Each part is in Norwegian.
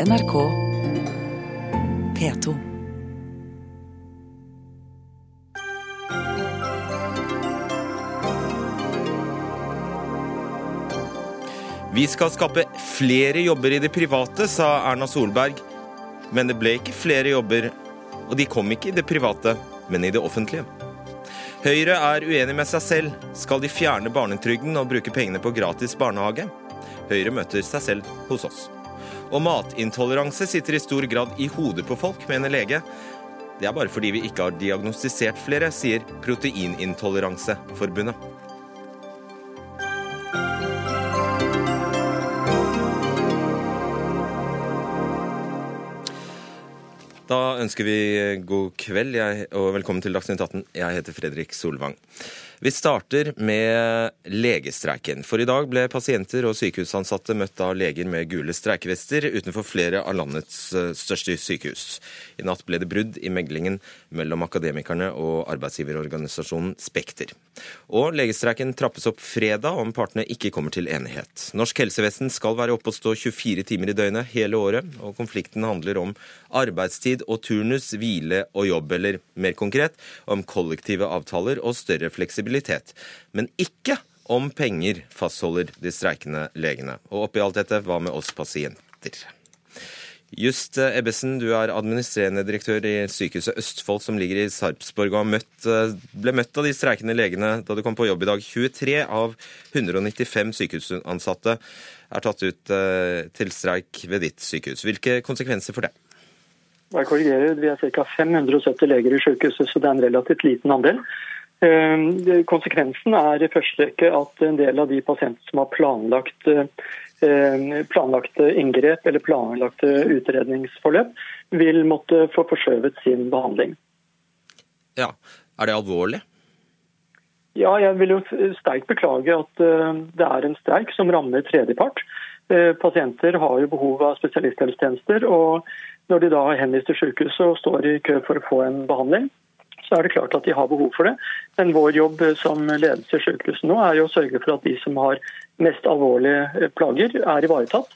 NRK P2. Vi skal skape flere jobber i det private, sa Erna Solberg. Men det ble ikke flere jobber, og de kom ikke i det private, men i det offentlige. Høyre er uenig med seg selv. Skal de fjerne barnetrygden og bruke pengene på gratis barnehage? Høyre møter seg selv hos oss. Og matintoleranse sitter i stor grad i hodet på folk, mener lege. Det er bare fordi vi ikke har diagnostisert flere, sier Proteinintoleranseforbundet. Da ønsker vi god kveld jeg, og velkommen til Dagsnytt 18. Jeg heter Fredrik Solvang. Vi starter med legestreiken. For i dag ble pasienter og sykehusansatte møtt av leger med gule streikevester utenfor flere av landets eh, største sykehus. I natt ble det brudd i meglingen mellom Akademikerne og arbeidsgiverorganisasjonen Spekter. Og legestreiken trappes opp fredag om partene ikke kommer til enighet. Norsk helsevesen skal være oppe og stå 24 timer i døgnet hele året, og konflikten handler om arbeidstid og turnus, hvile og jobb, eller mer konkret om kollektive avtaler og større fleksibilitet. Men ikke om penger, fastholder de streikende legene. Og oppi alt dette, hva med oss pasienter? Just Ebbesen, du er administrerende direktør i Sykehuset Østfold, som ligger i Sarpsborg, og møtt, ble møtt av de streikende legene da du kom på jobb i dag. 23 av 195 sykehusansatte er tatt ut til streik ved ditt sykehus. Hvilke konsekvenser for det? Jeg korrigerer, Vi er ca. 570 leger i sykehuset, så det er en relativt liten andel. Konsekvensen er i første rekke at en del av de pasientene som har planlagt, planlagte inngrep eller planlagte utredningsforløp, vil måtte få forskjøvet sin behandling. Ja, Er det alvorlig? Ja, jeg vil jo sterkt beklage at det er en streik som rammer tredjepart. Pasienter har jo behov av spesialisthelsetjenester. og Når de da henvist til sykehuset og står i kø for å få en behandling, så er det klart at de har behov for det. Men vår jobb som ledelse i sykehuset nå er jo å sørge for at de som har mest alvorlige plager, er ivaretatt.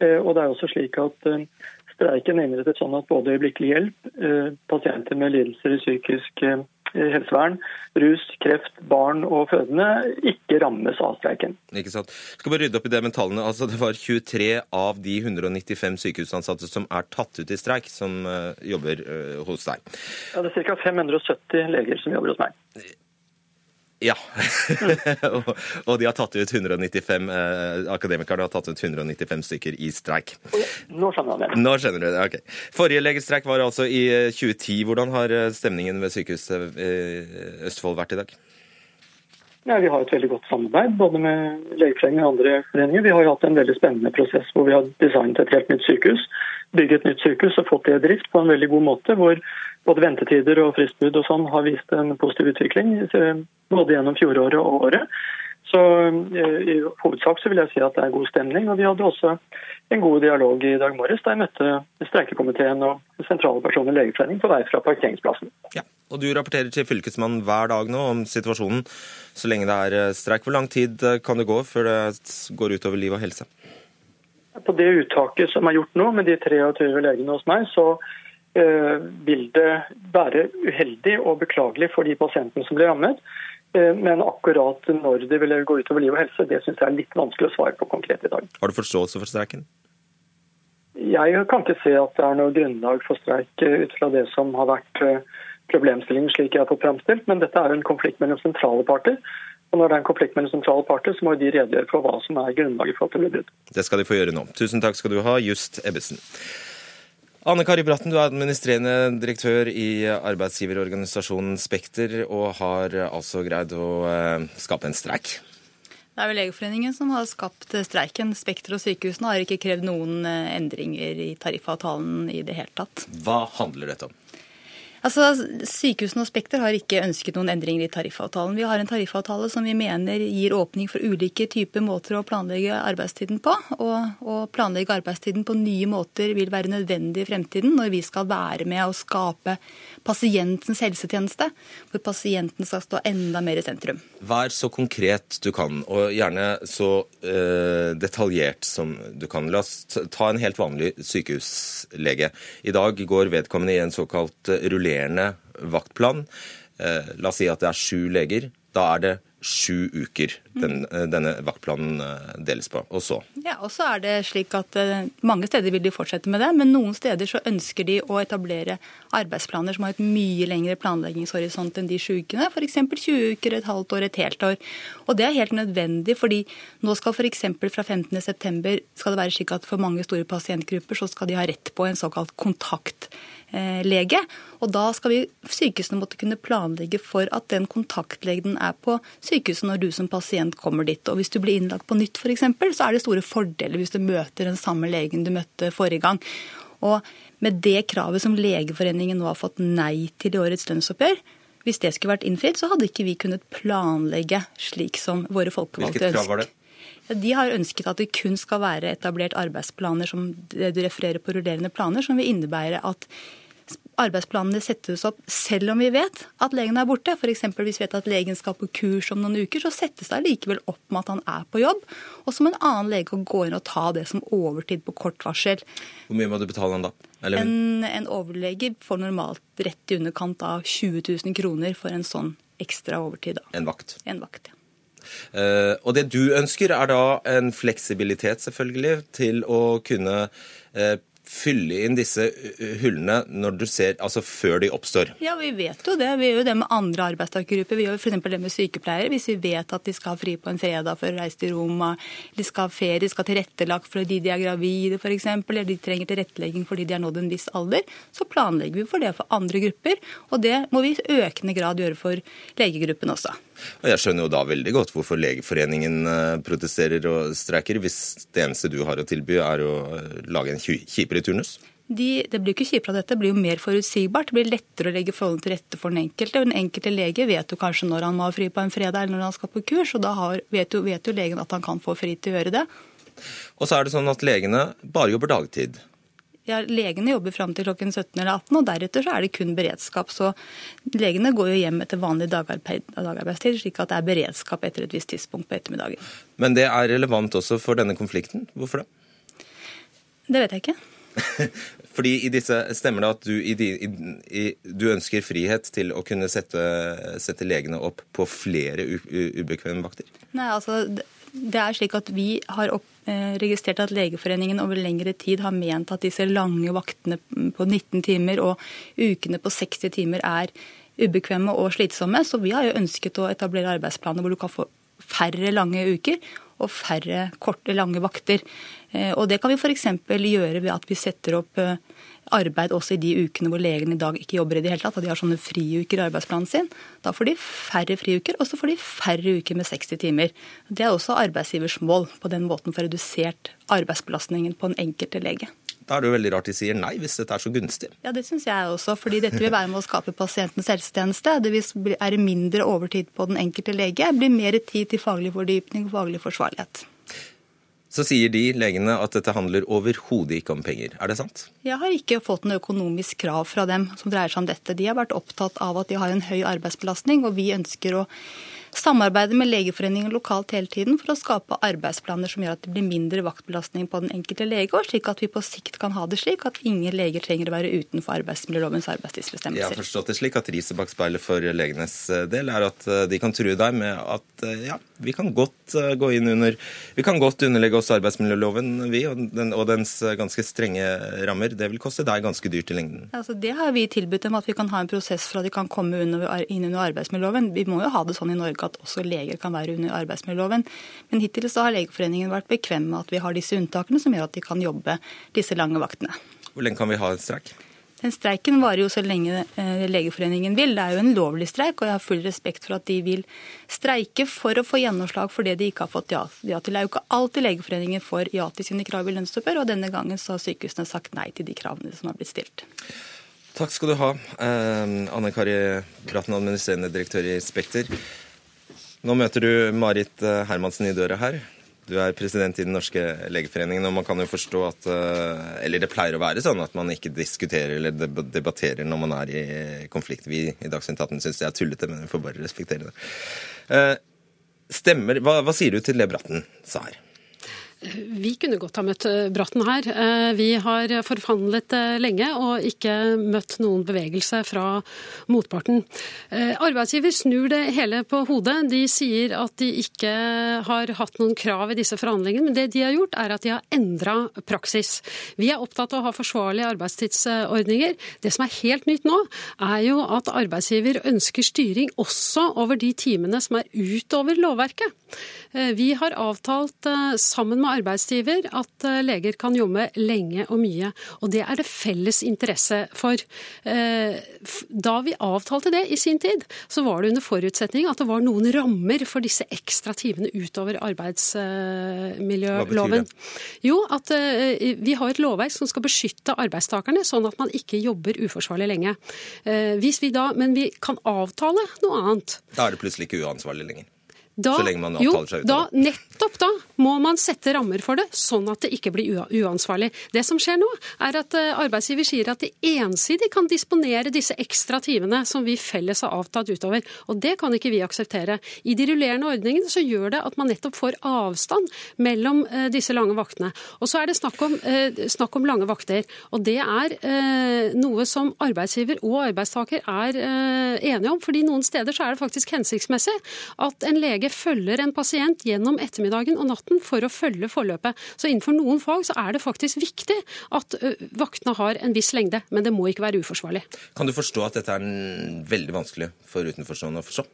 Og det er også slik at streiken innrettet sånn at både øyeblikkelig hjelp, pasienter med lidelser i psykisk helsevern, rus, kreft, barn og fødende ikke rammes av streiken. Ikke sant. Skal bare rydde opp i det med tallene. Altså, det var 23 av de 195 sykehusansatte som er tatt ut i streik, som uh, jobber hos deg. Ja, Det er ca. 570 leger som jobber hos meg. Ja. og, og, de har tatt ut 195 eh, Akademikerne har tatt ut 195 stykker i streik. Nå skjønner jeg det. Nå skjønner du det, ok. Forrige legestreik var altså i 2010. Hvordan har stemningen ved sykehuset i Østfold vært i dag? Ja, Vi har et veldig godt samarbeid både med Legeforeningen og andre foreninger. Vi har jo hatt en veldig spennende prosess hvor vi har designet et helt nytt sykehus. Bygget et nytt sykehus og fått det i drift på en veldig god måte. hvor både ventetider og fristbud og sånn har vist en positiv utvikling både gjennom fjoråret og året. Så i hovedsak så vil jeg si at det er god stemning. Og vi hadde også en god dialog i dag morges da jeg møtte streikekomiteen og sentrale personer i Legeforeningen på vei fra parkeringsplassen. Ja, og du rapporterer til fylkesmannen hver dag nå om situasjonen så lenge det er streik. Hvor lang tid kan det gå før det går utover liv og helse? På det uttaket som er gjort nå, med de 23 legene hos meg, så vil det være uheldig og beklagelig for de pasientene som blir rammet. Men akkurat når det vil gå utover liv og helse, det syns jeg er litt vanskelig å svare på konkret i dag. Har du forståelse for streiken? Jeg kan ikke se at det er noe grunnlag for streik ut fra det som har vært problemstillingen slik jeg har fått framstilt, men dette er en konflikt mellom sentrale parter. Og når det er en konflikt mellom sentrale parter, så må de redegjøre for hva som er grunnlaget for at det blir brudd. Det skal de få gjøre nå. Tusen takk skal du ha, Just Ebbesen. Anne Kari Bratten, du er administrerende direktør i arbeidsgiverorganisasjonen Spekter, og har altså greid å skape en streik? Det er vel Legeforeningen som har skapt streiken. Spekter og sykehusene har ikke krevd noen endringer i tariffavtalen i det hele tatt. Hva handler dette om? Altså, Sykehusene og Spekter har ikke ønsket noen endringer i tariffavtalen. Vi har en tariffavtale som vi mener gir åpning for ulike typer måter å planlegge arbeidstiden på. Og å planlegge arbeidstiden på nye måter vil være nødvendig i fremtiden når vi skal være med å skape pasientens helsetjeneste, hvor pasienten skal stå enda mer i sentrum. Vær så konkret du kan, og gjerne så uh, detaljert som du kan. La oss ta en helt vanlig sykehuslege. I dag går vedkommende i en såkalt rullerende rullerende vaktplan. Eh, la oss si at det er sju leger. Da er det sju uker den, eh, denne vaktplanen eh, deles på. Og så? Ja, og så er det slik at Mange steder vil de fortsette med det, men noen steder så ønsker de å etablere arbeidsplaner som har et mye lengre planleggingshorisont enn de sju ukene. F.eks. 20 uker, et halvt år, et helt år. Og det er helt nødvendig, fordi nå skal f.eks. fra 15.9 skal det være slik at for mange store pasientgrupper så skal de ha rett på en såkalt kontakt Eh, lege. Og da skal vi sykehusene måtte kunne planlegge for at den kontaktlegen er på sykehuset når du som pasient kommer dit. Og hvis du blir innlagt på nytt f.eks., så er det store fordeler hvis du møter den samme legen du møtte forrige gang. Og med det kravet som Legeforeningen nå har fått nei til i årets lønnsoppgjør, hvis det skulle vært innfridd, så hadde ikke vi kunnet planlegge slik som våre folkevalgte ønsker. Hvilket krav var det? De har ønsket at det kun skal være etablert arbeidsplaner som det du refererer på rullerende planer, som vil innebære at arbeidsplanene settes opp selv om vi vet at legen er borte. F.eks. hvis vi vet at legen skal på kurs om noen uker, så settes det likevel opp med at han er på jobb. Og som en annen lege kan gå inn og ta det som overtid på kort varsel. Hvor mye må du betale han da? En, en, overlege får normalt rett i underkant av 20 000 kroner for en sånn ekstra overtid. Da. En vakt? En vakt, ja. Uh, og det du ønsker, er da en fleksibilitet, selvfølgelig, til å kunne uh, fylle inn disse hullene når du ser, altså før de oppstår? Ja, vi vet jo det. Vi gjør jo det med andre arbeidstakergrupper. Vi gjør f.eks. det med sykepleiere. Hvis vi vet at de skal ha fri på en fredag for å reise til Roma, de skal ha ferie, de skal ha tilrettelagt fordi de er gravide f.eks., eller de trenger tilrettelegging fordi de har nådd en viss alder, så planlegger vi for det for andre grupper. Og det må vi i økende grad gjøre for legegruppen også. Og Jeg skjønner jo da veldig godt hvorfor Legeforeningen eh, protesterer og streiker, hvis det eneste du har å tilby er å eh, lage en kjipere turnus? De, det blir ikke kjipere av dette, det blir jo mer forutsigbart. Det blir lettere å legge forholdene til rette for den enkelte. Den enkelte lege vet jo kanskje når han må ha fri på en fredag eller når han skal på kurs, og da har, vet, jo, vet jo legen at han kan få fri til å gjøre det. Og så er det sånn at legene bare jobber dagtid. Ja, Legene jobber fram til klokken 17 eller 18, og deretter så er det kun beredskap. Så legene går jo hjem etter vanlig dagarbeidstid, slik at det er beredskap etter et visst tidspunkt på ettermiddagen. Men det er relevant også for denne konflikten. Hvorfor det? Det vet jeg ikke. Fordi i disse Stemmer det at du, i, i, du ønsker frihet til å kunne sette, sette legene opp på flere ubekvemme vakter? Nei, altså det er slik at Vi har opp, eh, registrert at Legeforeningen over lengre tid har ment at disse lange vaktene på 19 timer og ukene på 60 timer er ubekvemme og slitsomme. Så vi har jo ønsket å etablere arbeidsplaner hvor du kan få færre lange uker og færre korte, lange vakter. Eh, og Det kan vi f.eks. gjøre ved at vi setter opp eh, arbeid også i de ukene hvor legene i dag ikke jobber i det hele tatt, og de har sånne friuker i arbeidsplanen sin. Da får de færre friuker, og så får de færre uker med 60 timer. Det er også arbeidsgivers mål, på den måten for redusert arbeidsbelastningen på den enkelte lege. Da er det jo veldig rart de sier nei, hvis dette er så gunstig. Ja, det syns jeg også, fordi dette vil være med å skape pasientens helsetjeneste. Det vil være mindre overtid på den enkelte lege, blir mer tid til faglig fordypning og faglig forsvarlighet. Så sier de legene at dette handler overhodet ikke om penger. Er det sant? Jeg har ikke fått noe økonomisk krav fra dem som dreier seg om dette. De har vært opptatt av at de har en høy arbeidsbelastning, og vi ønsker å samarbeide med Legeforeningen lokalt hele tiden for å skape arbeidsplaner som gjør at det blir mindre vaktbelastning på den enkelte lege, og slik at vi på sikt kan ha det slik at ingen leger trenger å være utenfor arbeidsmiljølovens arbeidstidsbestemmelser. Jeg har forstått det slik at riset bak speilet for legenes del er at eh, de kan true deg med at eh, ja, vi kan godt gå inn under Vi kan godt underlegge oss arbeidsmiljøloven, vi, og, den, og dens ganske strenge rammer. Det vil koste deg ganske dyrt i lengden. Altså, det har vi tilbudt dem, at vi kan ha en prosess for at de kan komme inn under arbeidsmiljøloven. Vi må jo ha det sånn i Norge at også leger kan være under arbeidsmiljøloven. Men hittil så har Legeforeningen vært bekvem med at vi har disse unntakene som gjør at de kan jobbe disse lange vaktene. Hvor lenge kan vi ha en streik? Den streiken varer jo så lenge eh, Legeforeningen vil. Det er jo en lovlig streik, og jeg har full respekt for at de vil streike for å få gjennomslag for det de ikke har fått ja, til. Det er jo ikke alltid Legeforeningen får ja til sine krav i lønnsoppgjør, og denne gangen så har sykehusene sagt nei til de kravene som har blitt stilt. Takk skal du ha, Anne Kari Bratten, administrerende direktør i Spekter. Nå møter du Marit Hermansen i døra her. Du er president i Den norske legeforeningen, og man kan jo forstå at Eller det pleier å være sånn at man ikke diskuterer eller debatterer når man er i konflikt. Vi i Dagsnytt 18 syns det er tullete, men vi får bare respektere det. Stemmer Hva, hva sier du til det Bratten sa her? Vi kunne godt ha møtt eh, Bratten her. Eh, vi har forhandlet eh, lenge og ikke møtt noen bevegelse fra motparten. Arbeidsgiver snur det hele på hodet. De sier at de ikke har hatt noen krav i disse forhandlingene, men det de har gjort er at de har endra praksis. Vi er opptatt av å ha forsvarlige arbeidstidsordninger. Det som er helt nytt nå, er jo at arbeidsgiver ønsker styring også over de timene som er utover lovverket. Vi har avtalt sammen med arbeidsgiver at eh, leger kan jobbe lenge og mye. Og det er det felles interesse for. Eh, da vi avtalte det i sin tid, så var det under forutsetning at det var noen rammer for disse ekstra timene utover arbeidsmiljøloven. Hva betyr det? Jo, at eh, vi har et lovverk som skal beskytte arbeidstakerne, sånn at man ikke jobber uforsvarlig lenge. Hvis vi da, men vi kan avtale noe annet. Da er det plutselig ikke uansvarlig lenger? Da, så lenge man avtaler seg ut da, Nettopp da må man sette rammer for det, sånn at det ikke blir uansvarlig. Det som skjer nå, er at eh, arbeidsgiver sier at de ensidig kan disponere disse ekstra timene som vi felles har avtalt utover. Og det kan ikke vi akseptere. I de rullerende ordningene så gjør det at man nettopp får avstand mellom uh, disse lange vaktene. Og så er det snakk om, uh, snakk om lange vakter. Og det er noe som arbeidsgiver og arbeidstaker er enige om. fordi noen steder så er det faktisk hensiktsmessig at en lege lege følger en pasient gjennom ettermiddagen og natten for å følge forløpet. Så innenfor noen fag så er det faktisk viktig at vaktene har en viss lengde, men det må ikke være uforsvarlig. Kan du forstå at dette er veldig vanskelig for utenforstående å forstå?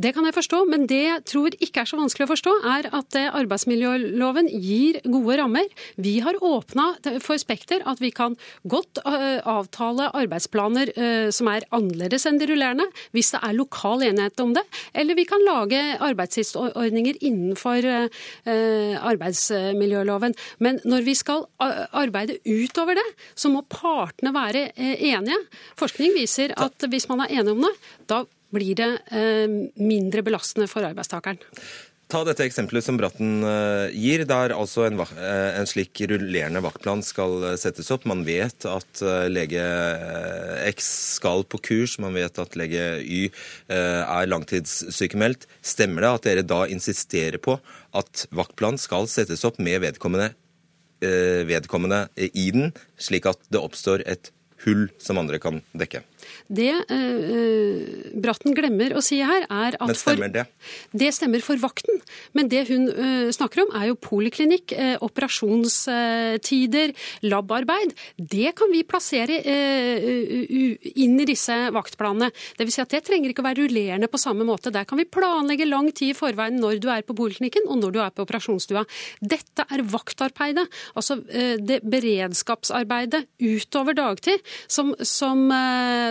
Det kan jeg forstå, men det jeg tror ikke er så vanskelig å forstå, er at arbeidsmiljøloven gir gode rammer. Vi har åpna for Spekter at vi kan godt avtale arbeidsplaner som er annerledes enn de rullerende, hvis det er lokal enighet om det. Eller vi kan lage arbeidstidsordninger innenfor arbeidsmiljøloven. Men når vi skal arbeide utover det, så må partene være enige. Forskning viser at hvis man er enig om det, da blir det eh, mindre belastende for arbeidstakeren. Ta dette eksempelet som Bratten eh, gir, der altså en, eh, en, slik rullerende vaktplan skal settes opp. Man vet at lege X skal på kurs, man vet at lege Y er langtidssykemeldt. Stemmer det at dere da insisterer på at vaktplan skal settes opp med vedkommende, vedkommende i den, slik at det oppstår et hull som andre kan dekke? Det uh, Bratten glemmer å si her, er at Men stemmer det? For, det stemmer for vakten. Men det hun uh, snakker om, er jo poliklinikk, uh, operasjonstider, labarbeid. Det kan vi plassere inn i disse vaktplanene. Dvs. Si at det trenger ikke å være rullerende på samme måte. Der kan vi planlegge lang tid i forveien når du er på poliklinikken og når du er på operasjonsstua. Dette er vaktarbeidet, altså det beredskapsarbeidet utover dagtid, som, som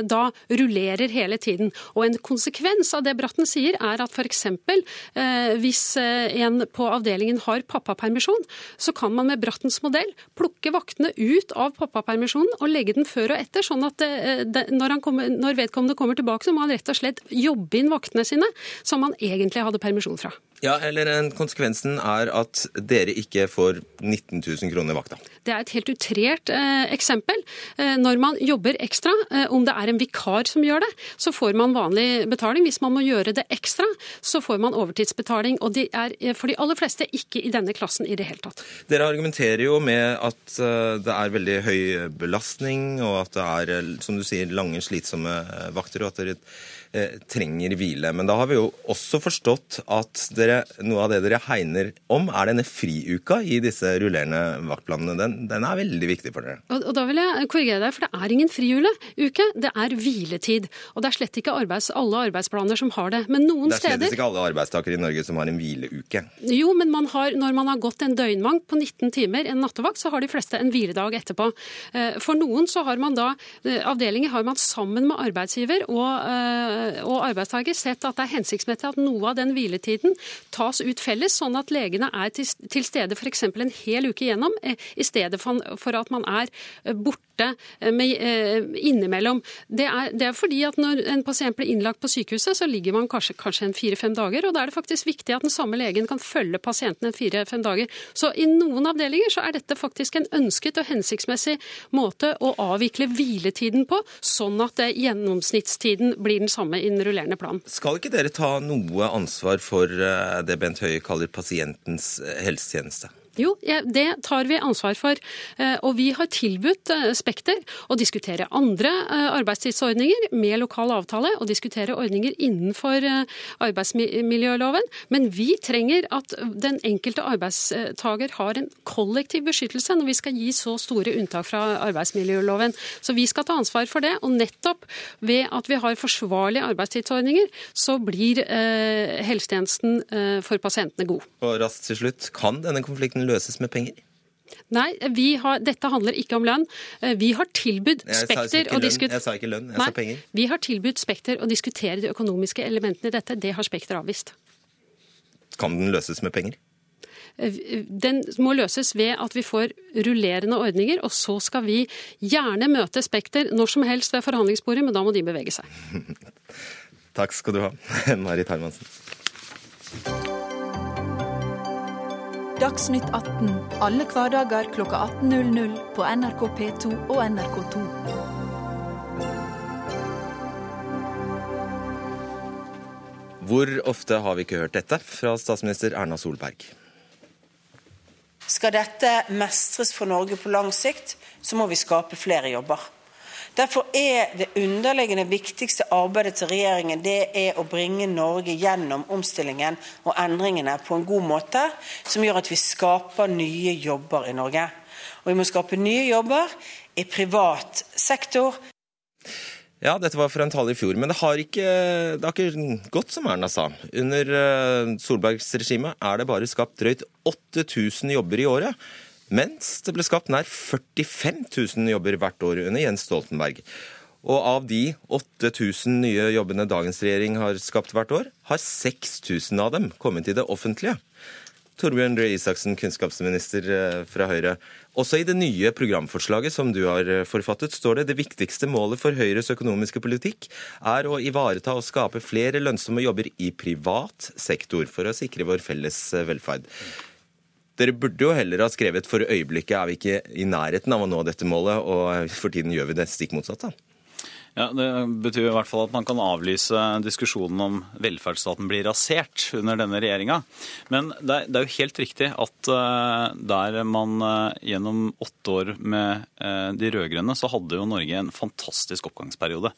da rullerer hele tiden. Og En konsekvens av det Bratten sier, er at f.eks. Eh, hvis eh, en på avdelingen har pappapermisjon, så kan man med Brattens modell plukke vaktene ut av pappapermisjonen og legge den før og etter, sånn at eh, det, når, kommer, når vedkommende kommer tilbake, så må han rett og slett jobbe inn vaktene sine, som han egentlig hadde permisjon fra. Ja, eller Konsekvensen er at dere ikke får 19 000 kroner vakta. Det er et helt utrert eh, eksempel. Eh, når man jobber ekstra, eh, om det er en vikar som gjør det, så får man vanlig betaling. Hvis man må gjøre det ekstra, så får man overtidsbetaling. Og de er eh, for de aller fleste ikke i denne klassen i det hele tatt. Dere argumenterer jo med at eh, det er veldig høy belastning, og at det er, eh, som du sier, lange, slitsomme vakter. og at dere eh, trenger hvile. Men da har vi jo også forstått at dere, noe av det dere hegner om, er denne friuka i disse rullerende vaktplanene. Den, den er veldig viktig for dere. Og, og, Da vil jeg korrigere deg, for det er ingen friuke. Det er hviletid. Og det er slett ikke arbeids, alle arbeidsplaner som har det. Men noen steder Det er slett ikke alle arbeidstakere i Norge som har en hvileuke. Jo, men man har, når man har gått en døgnvakt på 19 timer, en nattevakt, så har de fleste en hviledag etterpå. Eh, for noen så har man da eh, avdelinger har man sammen med arbeidsgiver og, eh, og arbeidstaker sett at det er hensiktsmessig at noe av den hviletiden tas ut felles, sånn at legene er til, til stede f.eks. en hel uke igjennom, eh, i stedet for, for at man er eh, borte med, innimellom. Det er, det er, fordi at når en pasient blir innlagt på sykehuset, så ligger man kanskje, kanskje en fire-fem dager, og da er det faktisk viktig at den samme legen kan følge pasienten en fire-fem dager. Så i noen avdelinger så er dette faktisk en ønsket og hensiktsmessig måte å avvikle hviletiden på, sånn at gjennomsnittstiden blir den samme i den rullerende plan. Skal ikke dere ta noe ansvar for eh, det Bent Høie kaller pasientens eh, helsetjeneste? Jo, det tar vi ansvar for. Eh, og vi har tilbudt eh, Spekter å diskutere andre eh, arbeidstidsordninger med lokal avtale, og diskutere ordninger innenfor arbeidsmiljøloven. Men vi trenger at den enkelte arbeidstaker har en kollektiv beskyttelse når vi skal gi så store unntak fra arbeidsmiljøloven. Så vi skal ta ansvar for det. Og nettopp ved at vi har forsvarlige arbeidstidsordninger, så blir helsetjenesten for pasientene god. Og raskt til slutt, kan denne konflikten løses med penger? Nei, har, dette handler ikke om lønn. Eh, vi har tilbudt Spekter å diskutere Jeg sa ikke lønn, jeg Nei, sa penger. Vi har tilbudt Spekter å diskutere de økonomiske elementene i dette. Det har Spekter avvist. Kan den løses med penger? Eh, den må løses ved at vi får rullerende ordninger, og så skal vi gjerne møte Spekter når som helst ved forhandlingsbordet, men da må de bevege seg. Takk skal du ha, Marit Hermansen. Dagsnytt 18 alle hverdager kl 18.00 på NRK P2 og NRK2. Hvor ofte har vi ikke hørt dette fra statsminister Erna Solberg? Skal dette mestres for Norge på lang sikt, så må vi skape flere jobber. Derfor er det underliggende viktigste arbeidet til regjeringen det er å bringe Norge gjennom omstillingen og endringene på en god måte, som gjør at vi skaper nye jobber i Norge. Og vi må skape nye jobber i privat sektor. Ja, dette var for en tale i fjor, men det har, ikke, det har ikke gått som Erna sa. Under eh, Solbergs regime er det bare skapt drøyt 8000 jobber i året mens det ble skapt nær 45 000 jobber hvert år under Jens Stoltenberg. Og av de 8000 nye jobbene dagens regjering har skapt hvert år, har 6000 av dem kommet i det offentlige. Torbjørn Røe Isaksen, kunnskapsminister eh, fra Høyre. Også i det nye programforslaget som du har eh, forfattet, står det det viktigste målet for Høyres økonomiske politikk er å ivareta og skape flere lønnsomme jobber i privat sektor for å sikre vår felles eh, velferd. Dere burde jo heller ha skrevet for øyeblikket er vi ikke i nærheten av å nå dette målet, og for tiden gjør vi det stikk motsatte. Ja, Det betyr i hvert fall at man kan avlyse diskusjonen om velferdsstaten blir rasert under denne regjeringa. Men det er, jo helt riktig at uh, der man uh, gjennom åtte år med uh, de rød-grønne, så hadde jo Norge en fantastisk oppgangsperiode.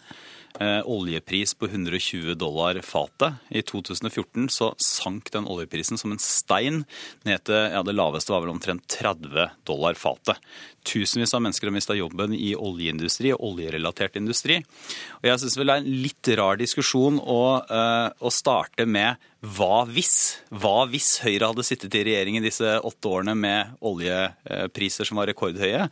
Eh, oljepris på 120 dollar fatet. I 2014 så sank den oljeprisen som en stein ned til ja, det laveste var vel omtrent 30 dollar fatet. Tusenvis av mennesker har mista jobben i oljeindustri og oljerelatert industri. Og jeg syns vel det er en litt rar diskusjon å, uh, å starte med hva hvis? Hva hvis Høyre hadde sittet i regjering i disse åtte årene med oljepriser som var rekordhøye?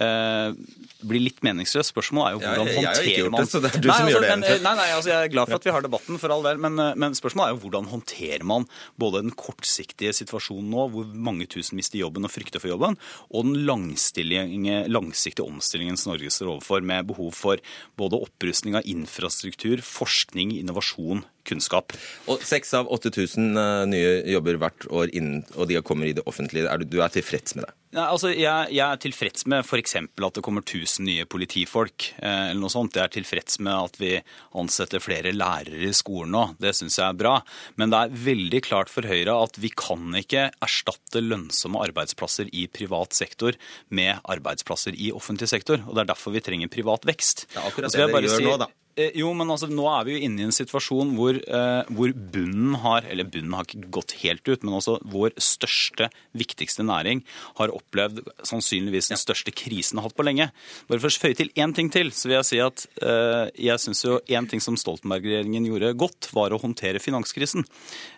Eh, det blir litt meningsløst. Spørsmålet er jo hvordan jeg, jeg håndterer man det, så det er du nei, som altså, gjør det. Men, nei, nei, altså, Jeg er glad for at vi har debatten, for all del, men, eh, men, spørsmålet er jo hvordan håndterer man både den kortsiktige situasjonen nå, hvor mange tusen mister jobben og frykter for jobben, og den langsiktige omstillingen som Norge står overfor, med behov for både opprustning av infrastruktur, forskning, innovasjon, kunnskap. Og Seks av 8000 eh, nye jobber hvert år innen, og de kommer i det offentlige. Er du, du er tilfreds med det? Ja, altså, jeg, jeg, er tilfreds med f.eks. at det kommer 1000 nye politifolk. Eh, eller noe sånt. Jeg er tilfreds med at vi ansetter flere lærere i skolen nå. Det syns jeg er bra. Men det er veldig klart for Høyre at vi kan ikke erstatte lønnsomme arbeidsplasser i privat sektor med arbeidsplasser i offentlig sektor. Og Det er derfor vi trenger privat vekst. Ja, akkurat det dere gjør si, nå, da. Eh, jo, men altså, nå er vi jo inne i en situasjon hvor, eh, hvor, bunnen har Eller bunnen har ikke gått helt ut, men altså vår største, viktigste næring har opplevd sannsynligvis den største krisen har hatt på lenge. Bare for å føye til én ting til, så vil jeg si at eh, jeg syns jo én ting som Stoltenberg-regjeringen gjorde godt, var å håndtere finanskrisen.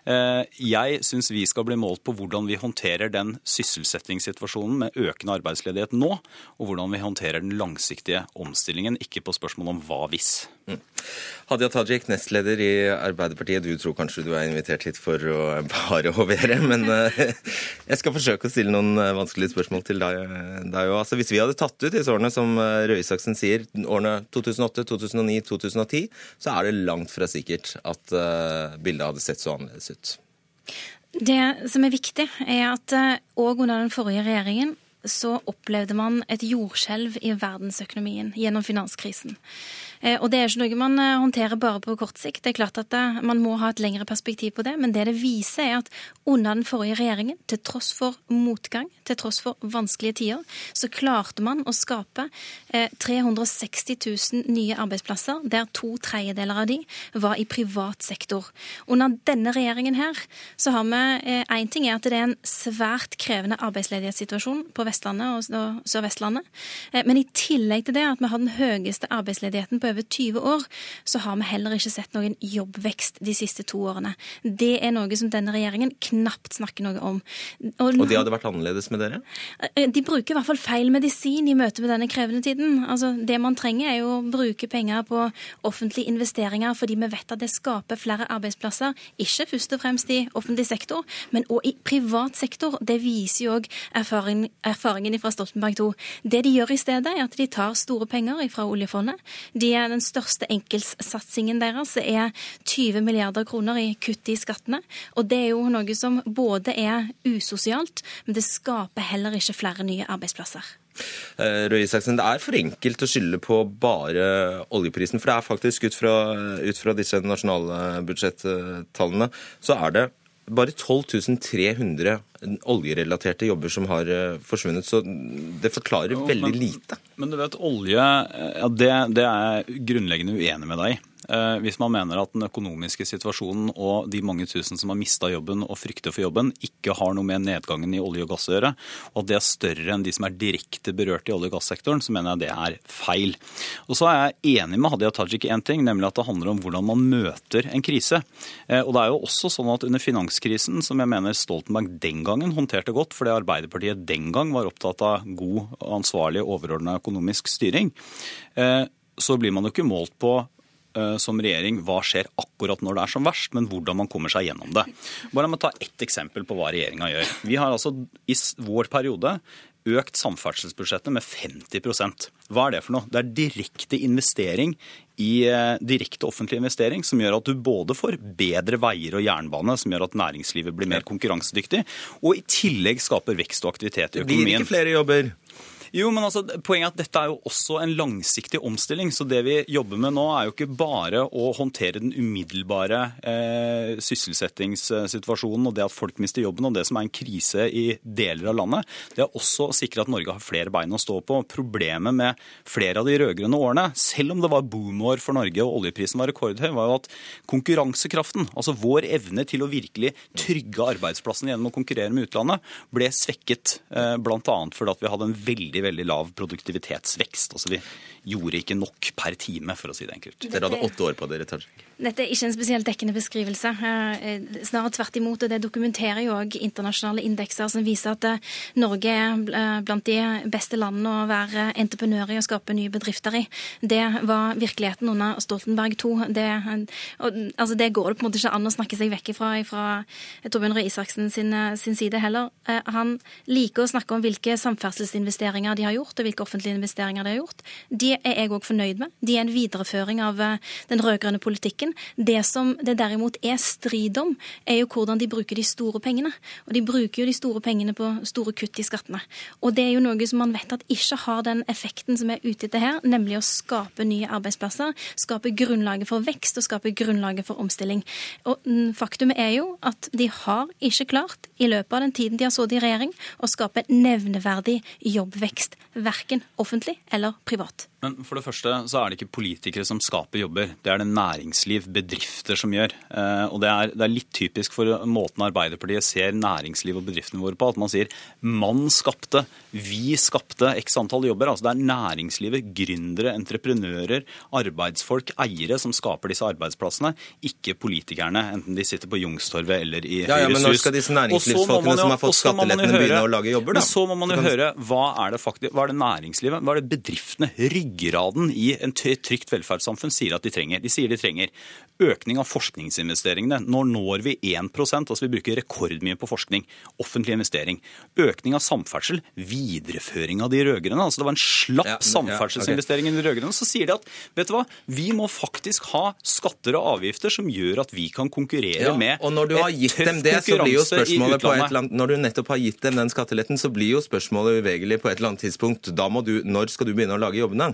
Eh, jeg syns vi skal bli målt på hvordan vi håndterer den sysselsettingssituasjonen med økende arbeidsledighet nå, og hvordan vi håndterer den langsiktige omstillingen, ikke på spørsmålet om hva hvis. Mm. Hadia Tajik, nestleder i Arbeiderpartiet. Du tror kanskje du er invitert hit for å bare hovere, men eh, jeg skal forsøke å stille noen eh, vanskelige spørsmål til deg òg. Altså, hvis vi hadde tatt ut disse årene, som eh, Røe Isaksen sier, årene 2008, 2009, 2010, så er det langt fra sikkert at bildet hadde sett så annerledes ut. Det som er viktig, er at òg under den forrige regjeringen så opplevde man et jordskjelv i verdensøkonomien gjennom finanskrisen. Eh, og det er ikke noe man eh, håndterer bare på kort sikt. Det er klart at eh, Man må ha et lengre perspektiv på det, men det det viser, er at under den forrige regjeringen, til tross for motgang, til tross for vanskelige tider, så klarte man å skape 360 000 nye arbeidsplasser, der to tredjedeler av de var i privat sektor. Under denne regjeringen her, så har vi én ting er at det er en svært krevende arbeidsledighetssituasjon på Vestlandet og Sør-Vestlandet, men i tillegg til det at vi har den høyeste arbeidsledigheten på over 20 år, så har vi heller ikke sett noen jobbvekst de siste to årene. Det er noe som denne regjeringen knapt snakker noe om. Og, og de hadde vært annerledes med dere? Eh, de bruker i hvert fall feil medisin i møte med denne krevende tiden. Altså, det man trenger, er jo å bruke penger på offentlige investeringer fordi vi vet at det skaper flere arbeidsplasser. Ikke først og fremst i offentlig sektor, men òg i privat sektor. Det viser jo òg erfaringen, erfaringen fra Stoltenberg II. Det de gjør i stedet, er at de tar store penger fra oljefondet. De den største enkeltsatsingen deres er 20 milliarder kroner i kutt i skattene. Og det er jo noe som både er usosialt, men det skaper heller ikke flere nye arbeidsplasser. Røy Røe Isaksen, Det er for enkelt å skylde på bare oljeprisen. For det er faktisk ut fra, ut fra disse nasjonalbudsjettallene, så er det bare 12 300 oljerelaterte jobber som har eh, forsvunnet. Så det forklarer jo, veldig men, lite. Men du vet, olje ja, det, det er jeg grunnleggende uenig med deg i. Eh, hvis man mener at den økonomiske situasjonen og de mange tusen som har mista jobben og frykter for jobben, ikke har noe med nedgangen i olje og gass å gjøre, og at det er større enn de som er direkte berørt i olje- og gassektoren, så mener jeg det er feil. Og så er jeg enig med Hadia Tajik i én ting, nemlig at det handler om hvordan man møter en krise. Eh, og det er jo også sånn at under finanskrisen, som jeg mener Stoltenberg den gangen håndterte godt, fordi Arbeiderpartiet den gang var opptatt av god, ansvarlig, overordna økonomisk styring, eh, så blir man jo ikke målt på Eh, som regjering hva skjer akkurat når det er som verst, men hvordan man kommer seg gjennom det. Bare La meg ta ett eksempel på hva regjeringa gjør. Vi har altså i vår periode økt samferdselsbudsjettet med 50% Hva er det for noe? Det er direkte investering i eh, direkte offentlig investering som gjør at du både får bedre veier og jernbane, som gjør at næringslivet blir mer konkurransedyktig, og i tillegg skaper vekst og aktivitet i økonomien. Det blir ikke flere jobber. Jo, men altså, Poenget er at dette er jo også en langsiktig omstilling. Så det vi jobber med nå, er jo ikke bare å håndtere den umiddelbare eh, sysselsettingssituasjonen og det at folk mister jobben og det som er en krise i deler av landet. Det er også å sikre at Norge har flere bein å stå på. Problemet med flere av de rød-grønne årene, selv om det var boomår for Norge og oljeprisen var rekordhøy, var jo at konkurransekraften, altså vår evne til å virkelig trygge arbeidsplassene gjennom å konkurrere med utlandet, ble svekket. Eh, Bl.a. fordi at vi hadde en veldig veldig veldig lav produktivitetsvekst. Altså Vi gjorde ikke nok per time, for å si det enkelt. Dere hadde åtte år på dere, Tajik. Dette er ikke en spesielt dekkende beskrivelse. Eh, snarere tvert imot. og Det dokumenterer jo òg internasjonale indekser som viser at eh, Norge er eh, blant de beste landene å være entreprenør i og skape nye bedrifter i. Det var virkeligheten under Stoltenberg II. Det, altså det går det på en måte ikke an å snakke seg vekk ifra fra Torbjørn Røe Isaksen sin, sin, side heller. Han liker å snakke om hvilke samferdselsinvesteringer de har gjort, og hvilke offentlige investeringer de har gjort. De er jeg òg fornøyd med. De er en videreføring av den rød-grønne politikken saken. Det som det derimot er strid om, er jo hvordan de bruker de store pengene. Og de bruker jo de store pengene på store kutt i skattene. Og det er jo noe som man vet at ikke har den effekten som er ute etter her, nemlig å skape nye arbeidsplasser, skape grunnlaget for vekst og skape grunnlaget for omstilling. Og faktum er jo at de har ikke klart, i løpet av den tiden de har sittet i regjering, å skape nevneverdig jobbvekst, verken offentlig eller privat. Men for det første så er det ikke politikere som skaper jobber. Det er det næringsliv, bedrifter, som gjør. Eh, og det er, det er, litt typisk for måten Arbeiderpartiet ser næringsliv og bedriftene våre på. At man sier 'mann skapte', 'vi skapte' x antall jobber. Altså det er næringslivet, gründere, entreprenører, arbeidsfolk, eiere som skaper disse arbeidsplassene, ikke politikerne. Enten de sitter på Youngstorget eller i ja, ja, Høyres hus. Men når skal disse næringslivsfolkene som har fått skattelettene begynne å lage jobber, da? Men så må man jo høre hva er det, faktisk, hva er det næringslivet, hva er det bedriftene, ryggraden i en trygt velferdssamfunn sier at de trenger. De sier de trenger økning av forskningsinvesteringene. Nå når vi 1% altså vi bruker rekordmye på forskning. Offentlig investering. Økning av samferdsel. Videreføring av de rød-grønne. Altså det var en slapp ja, samferdselsinvestering ja, okay. i de rød-grønne. Så sier de at vet du hva, vi må faktisk ha skatter og avgifter som gjør at vi kan konkurrere ja, med og når du har gitt dem det, så blir jo spørsmålet på et eller annet, Når du nettopp har gitt dem den skatteletten, så blir jo spørsmålet uvegelig på et eller annet tidspunkt. Da må du, når skal du begynne å lage jobbene?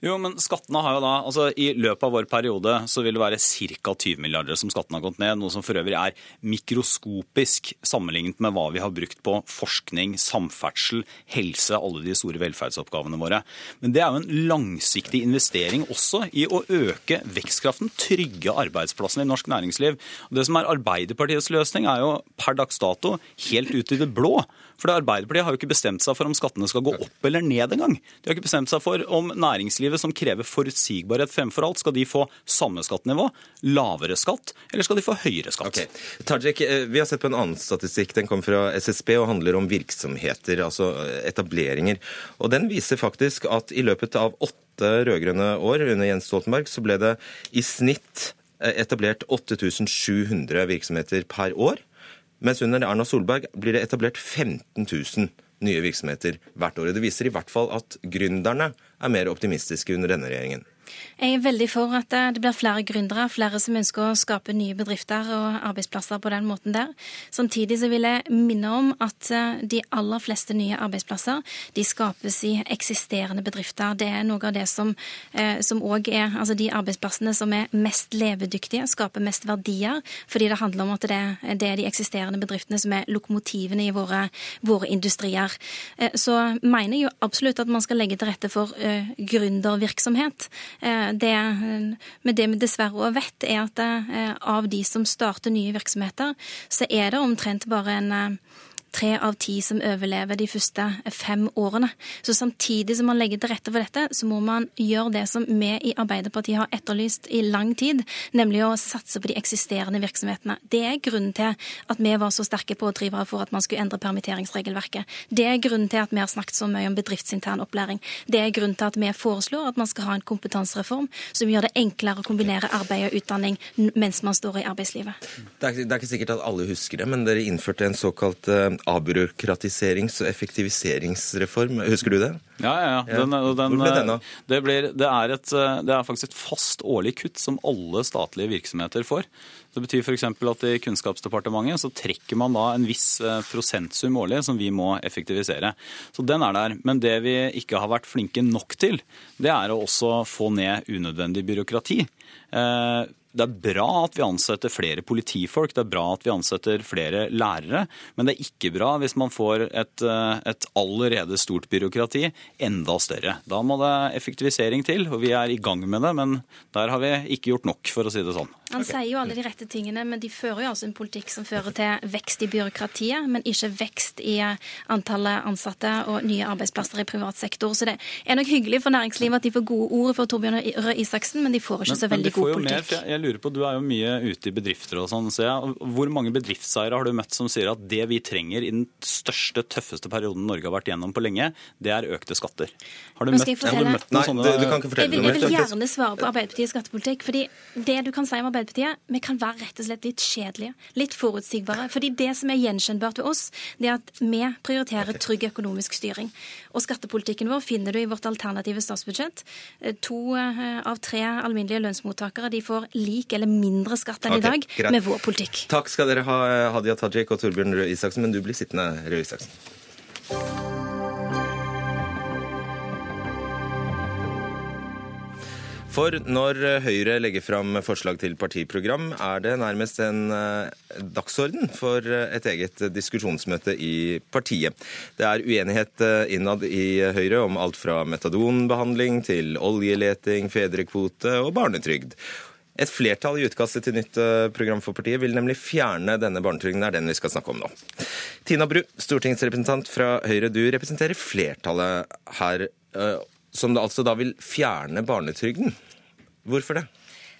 Jo, men skattene har jo da, altså I løpet av vår periode så vil det være ca. 20 milliarder som skattene har gått ned. Noe som for øvrig er mikroskopisk sammenlignet med hva vi har brukt på forskning, samferdsel, helse, alle de store velferdsoppgavene våre. Men det er jo en langsiktig investering også i å øke vekstkraften, trygge arbeidsplassene i norsk næringsliv. Og det som er Arbeiderpartiets løsning, er jo per dags dato helt ut i det blå. For Arbeiderpartiet har jo ikke bestemt seg for om skattene skal gå opp eller ned engang. De har ikke bestemt seg for om næringslivet som krever forutsigbarhet fremfor alt, skal de få samme skattenivå, lavere skatt, eller skal de få høyere skatt? Okay. Tajik, eh, vi har sett på en annen statistikk. Den kom fra SSB og handler om virksomheter, altså etableringer. Og Den viser faktisk at i løpet av åtte rød-grønne år under Jens Stoltenberg, så ble det i snitt eh, etablert 8700 virksomheter per år. Mens under Erna Solberg blir det etablert 15 000 nye virksomheter hvert år. Det viser i hvert fall at gründerne er mer optimistiske under denne regjeringen. Jeg er veldig for at eh, det blir flere gründere, flere som ønsker å skape nye bedrifter og arbeidsplasser på den måten der. Samtidig så vil jeg minne om at eh, de aller fleste nye arbeidsplasser de skapes i eksisterende bedrifter. Det er noe av det som òg eh, er altså de arbeidsplassene som er mest levedyktige, skaper mest verdier, fordi det handler om at det, det er de eksisterende bedriftene som er lokomotivene i våre, våre industrier. Så mener jeg jo absolutt at man skal legge til rette for gründervirksomhet. Eh, det, men det vi dessverre òg vet, er at eh, av de som starter nye virksomheter, så er det omtrent bare en eh, tre av ti som overlever de første fem årene. Så samtidig som man legger til rette for dette, så må man gjøre det som vi i Arbeiderpartiet har etterlyst i lang tid, nemlig å satse på de eksisterende virksomhetene. Det er grunnen til at vi var så sterke pådrivere for at man skulle endre permitteringsregelverket. Det er grunnen til at vi har snakket så mye om bedriftsintern opplæring. Det er grunnen til at vi foreslår at man skal ha en kompetansereform som gjør det enklere å kombinere arbeid og utdanning mens man står i arbeidslivet. Det er, det er ikke sikkert at alle husker det, men dere innførte en såkalt uh, avbyråkratiserings- og effektiviseringsreform. Husker du det? Ja, ja. ja. Den, den, Hvor ble den av? Det, det, er et, det er faktisk et fast årlig kutt som alle statlige virksomheter får. Det betyr f.eks. at i Kunnskapsdepartementet så trekker man da en viss eh, prosentsum årlig som vi må effektivisere. Så den er der. Men det vi ikke har vært flinke nok til, det er å også få ned unødvendig byråkrati. Det er bra at vi ansetter flere politifolk, det er bra at vi ansetter flere lærere. Men det er ikke bra hvis man får et, eh, et, allerede stort byråkrati enda større. Da må det effektivisering til, og vi er i gang med det. Men der har vi ikke gjort nok, for å si det sånn. Han okay. sier jo alle de rette tingene, men de fører jo altså en politikk som fører til vekst i byråkratiet, men ikke vekst i antallet ansatte og nye arbeidsplasser i privat sektor. Så det er nok hyggelig for næringslivet at de får gode ord for Torbjørn Røe Isaksen, men de får ikke men, så veldig god politikk. Mer, jeg lurer på, Du er jo mye ute i bedrifter og sånn, ser jeg. Hvor mange bedriftseiere har du møtt som sier at det vi trenger i den største, tøffeste perioden Norge har vært gjennom på lenge, det er økte skatter? Har du, møtt, har du møtt, noen Nei, sånne du, du kan ikke jeg vil, jeg vil gjerne svare på Arbeiderpartiets skattepolitikk. fordi det du kan si om Arbeiderpartiet Arbeiderpartiet vi kan være rett og slett litt kjedelige, litt forutsigbare. Fordi det som er gjenkjennbart ved oss, det er at vi prioriterer trygg økonomisk styring. Og skattepolitikken vår finner du i vårt alternative statsbudsjett. Eh, to eh, av tre alminnelige lønnsmottakere de får lik eller mindre skatt enn okay, i dag greit. med vår politikk. Takk skal dere ha, Hadia Tajik og Torbjørn Røe Isaksen, men du blir sittende, Røe Isaksen. For når Høyre legger fram forslag til partiprogram, er det nærmest en eh, dagsorden for et eget diskusjonsmøte i partiet. Det er uenighet eh, innad i Høyre om alt fra metadonbehandling til oljeleting, fedrekvote og barnetrygd. Et flertall i utkastet til nytt eh, program for partiet vil nemlig fjerne denne barnetrygden. Er den vi skal snakke om nå. Tina Bru, stortingsrepresentant fra Høyre, du representerer flertallet her som det altså da vil fjerne barnetrygden. Hvorfor det?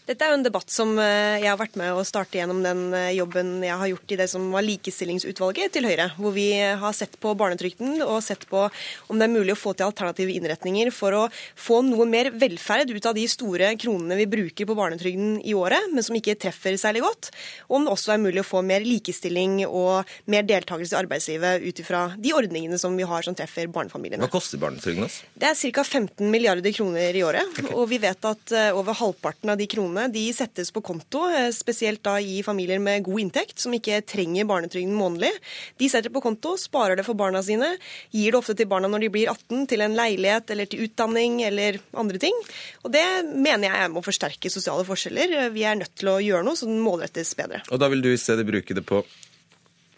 Dette er jo en debatt som eh, jeg har vært med å starte gjennom den eh, jobben jeg har gjort i det som var likestillingsutvalget til Høyre, hvor vi har sett på barnetrygden og sett på om det er mulig å få til alternative innretninger for å få noe mer velferd ut av de store kronene vi bruker på barnetrygden i året, men som ikke treffer særlig godt. Og om det også er mulig å få mer likestilling og mer deltakelse i arbeidslivet ut ifra de ordningene som vi har som treffer barnefamiliene. Hva koster barnetrygden oss? Det er ca. 15 milliarder kroner i året. Okay. Og vi vet at eh, over halvparten av de kronene kronene de settes på konto, eh, spesielt da i familier med god inntekt, som ikke trenger barnetrygden månedlig. De setter på konto, sparer det for barna sine, gir det ofte til barna når de blir 18, til en leilighet eller til utdanning eller andre ting. Og det mener jeg må forsterke sosiale forskjeller. Vi er nødt til å gjøre noe så den målrettes bedre. Og da vil du i stedet bruke det på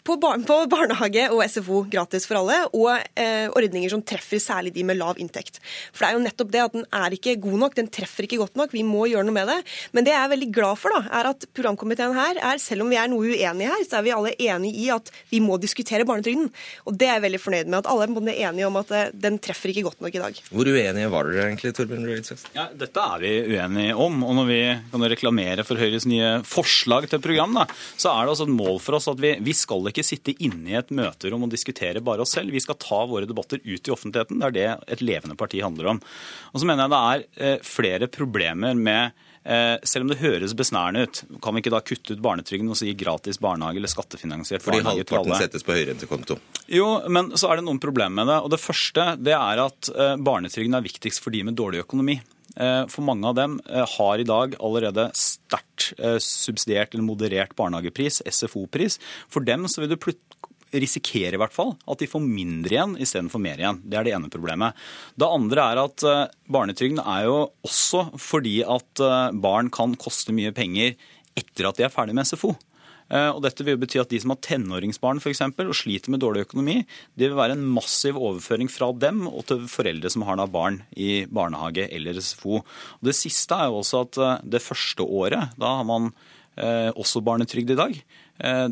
på, bar på, barnehage og SFO gratis for alle, og eh, ordninger som treffer særlig de med lav inntekt. For det er jo nettopp det at den er ikke god nok, den treffer ikke godt nok. Vi må gjøre noe med det. Men det jeg er veldig glad for, da, er at programkomiteen her er, selv om vi er noe uenige her, så er vi alle enige i at vi må diskutere barnetrygden. Og det er jeg veldig fornøyd med. At alle er enige om at eh, den treffer ikke godt nok i dag. Hvor uenige var dere egentlig, Torbjørn Røe Ja, dette er vi uenige om. Og når vi kan reklamere for Høyres nye forslag til program, da, så er det altså et mål for oss at vi, vi skal ikke sitte inne i et møterom og diskutere bare oss selv. Vi skal ta våre debatter ut i offentligheten. Det er det et levende parti handler om. Og så mener jeg det er eh, flere problemer med eh, selv om det høres besnærende ut, kan vi ikke da kutte ut barnetrygden og si gratis barnehage eller skattefinansiert Fordi barnehage til alle? Fordi halvparten settes på høyrentekonto. Jo, men så er det noen problemer med det. Og det første det er at eh, barnetrygden er viktigst for de med dårlig økonomi. Eh, for mange av dem eh, har i dag allerede sterkt eh, subsidiert eller moderert barnehagepris, SFO-pris. For dem så vil du risikere i hvert fall at de får mindre igjen istedenfor mer igjen. Det er det ene problemet. Det andre er at barnetrygden er jo også fordi at barn kan koste mye penger etter at de er ferdig med SFO. Eh, og dette vil bety at de som har tenåringsbarn for eksempel, og sliter med dårlig økonomi, det vil være en massiv overføring fra dem og til foreldre som har barn i barnehage eller SFO. Og det siste er jo også at eh, det første året, da har man eh, også barnetrygd i dag.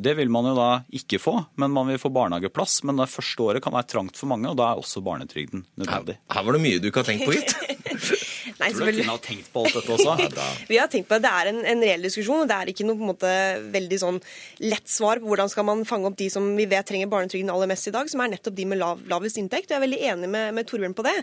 Det vil man jo da ikke få, men man vil få barnehageplass. Men det første året kan være trangt for mange, og da er også barnetrygden nødvendig. Her, her var det mye du ikke har tenkt på, gitt. Nei, Tror du Kine har tenkt på alt dette også? vi har tenkt på det. Det er en, en reell diskusjon. og Det er ikke noe måte veldig sånn lett svar på hvordan skal man fange opp de som vi vet trenger barnetrygden aller mest i dag, som er nettopp de med lav, lavest inntekt. Og jeg er veldig enig med, med Torbjørn på det.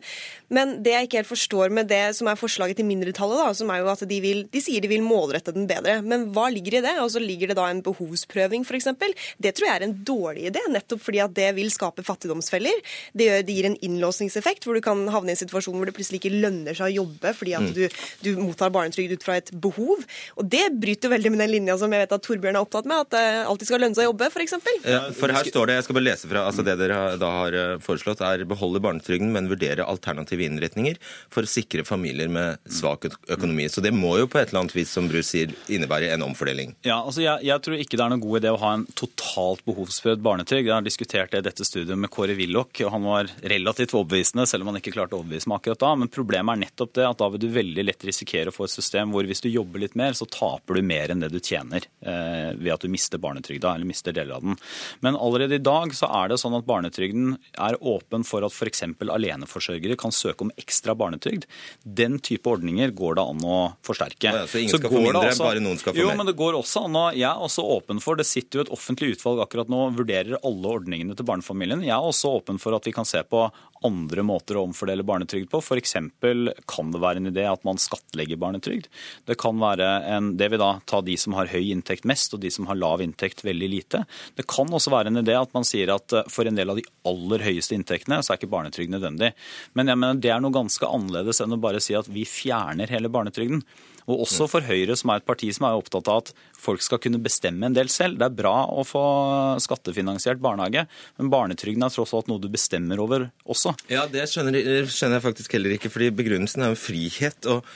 Men det jeg ikke helt forstår med det som er forslaget til mindretallet, da, som er jo at de, vil, de sier de vil målrette den bedre. Men hva ligger i det? Og så ligger det da en behovsprøving, f.eks. Det tror jeg er en dårlig idé, nettopp fordi at det vil skape fattigdomsfeller. Det, gjør, det gir en innlåsningseffekt hvor du kan havne i en situasjon hvor det plutselig ikke lønner seg å jobbe fordi at mm. du, du mottar barnetrygd ut fra et behov. Og det bryter veldig med den linja som jeg vet at Torbjørn er opptatt med, at det alltid skal lønne seg å jobbe, f.eks. Ja, for her står det, jeg skal bare lese fra, altså det dere da har eh, foreslått, er beholde barnetrygden, men vurdere alternative innretninger for å sikre familier med svak økonomi. Så det må jo på et eller annet vis, som Bru sier, innebære en omfordeling. Ja, altså jeg, jeg, tror ikke det er noen god idé å ha en totalt behovsprøvd barnetrygd. Jeg har diskutert det i dette studiet med Kåre Willoch, og han var relativt overbevisende, selv om han ikke klarte å overbevise meg akkurat da. Men problemet er nettopp det at da vil du veldig lett risikere å få et system hvor hvis du jobber litt mer, så taper du mer enn det du tjener eh, ved at du mister barnetrygda eller mister deler av den. Men allerede i dag så er det sånn at barnetrygden er åpen for at f.eks. aleneforsørgere kan søke om ekstra barnetrygd. Den type ordninger går det an å forsterke. Ja, så ingen så skal få mindre, også, bare noen skal få jo, mer? Jo, men det går også an å Jeg er også åpen for Det sitter jo et offentlig utvalg akkurat nå og vurderer alle ordningene til barnefamilien. Jeg er også åpen for at vi kan se på andre måter å omfordele barnetrygd på. F.eks. kan det være en idé at man skattlegger barnetrygd. Det kan være en, det vil da ta de som har høy inntekt mest, og de som har lav inntekt veldig lite. Det kan også være en idé at man sier at eh, for en del av de aller høyeste inntektene, så er ikke barnetrygd nødvendig. Men jeg mener det er noe ganske annerledes enn å bare si at vi fjerner hele barnetrygden. Og også for Høyre, som er et parti som er opptatt av at folk skal kunne bestemme en del selv. Det er bra å få skattefinansiert barnehage, men barnetrygden er tross alt noe du bestemmer over også. Ja, det skjønner, skjønner jeg faktisk heller ikke, fordi begrunnelsen er jo frihet. og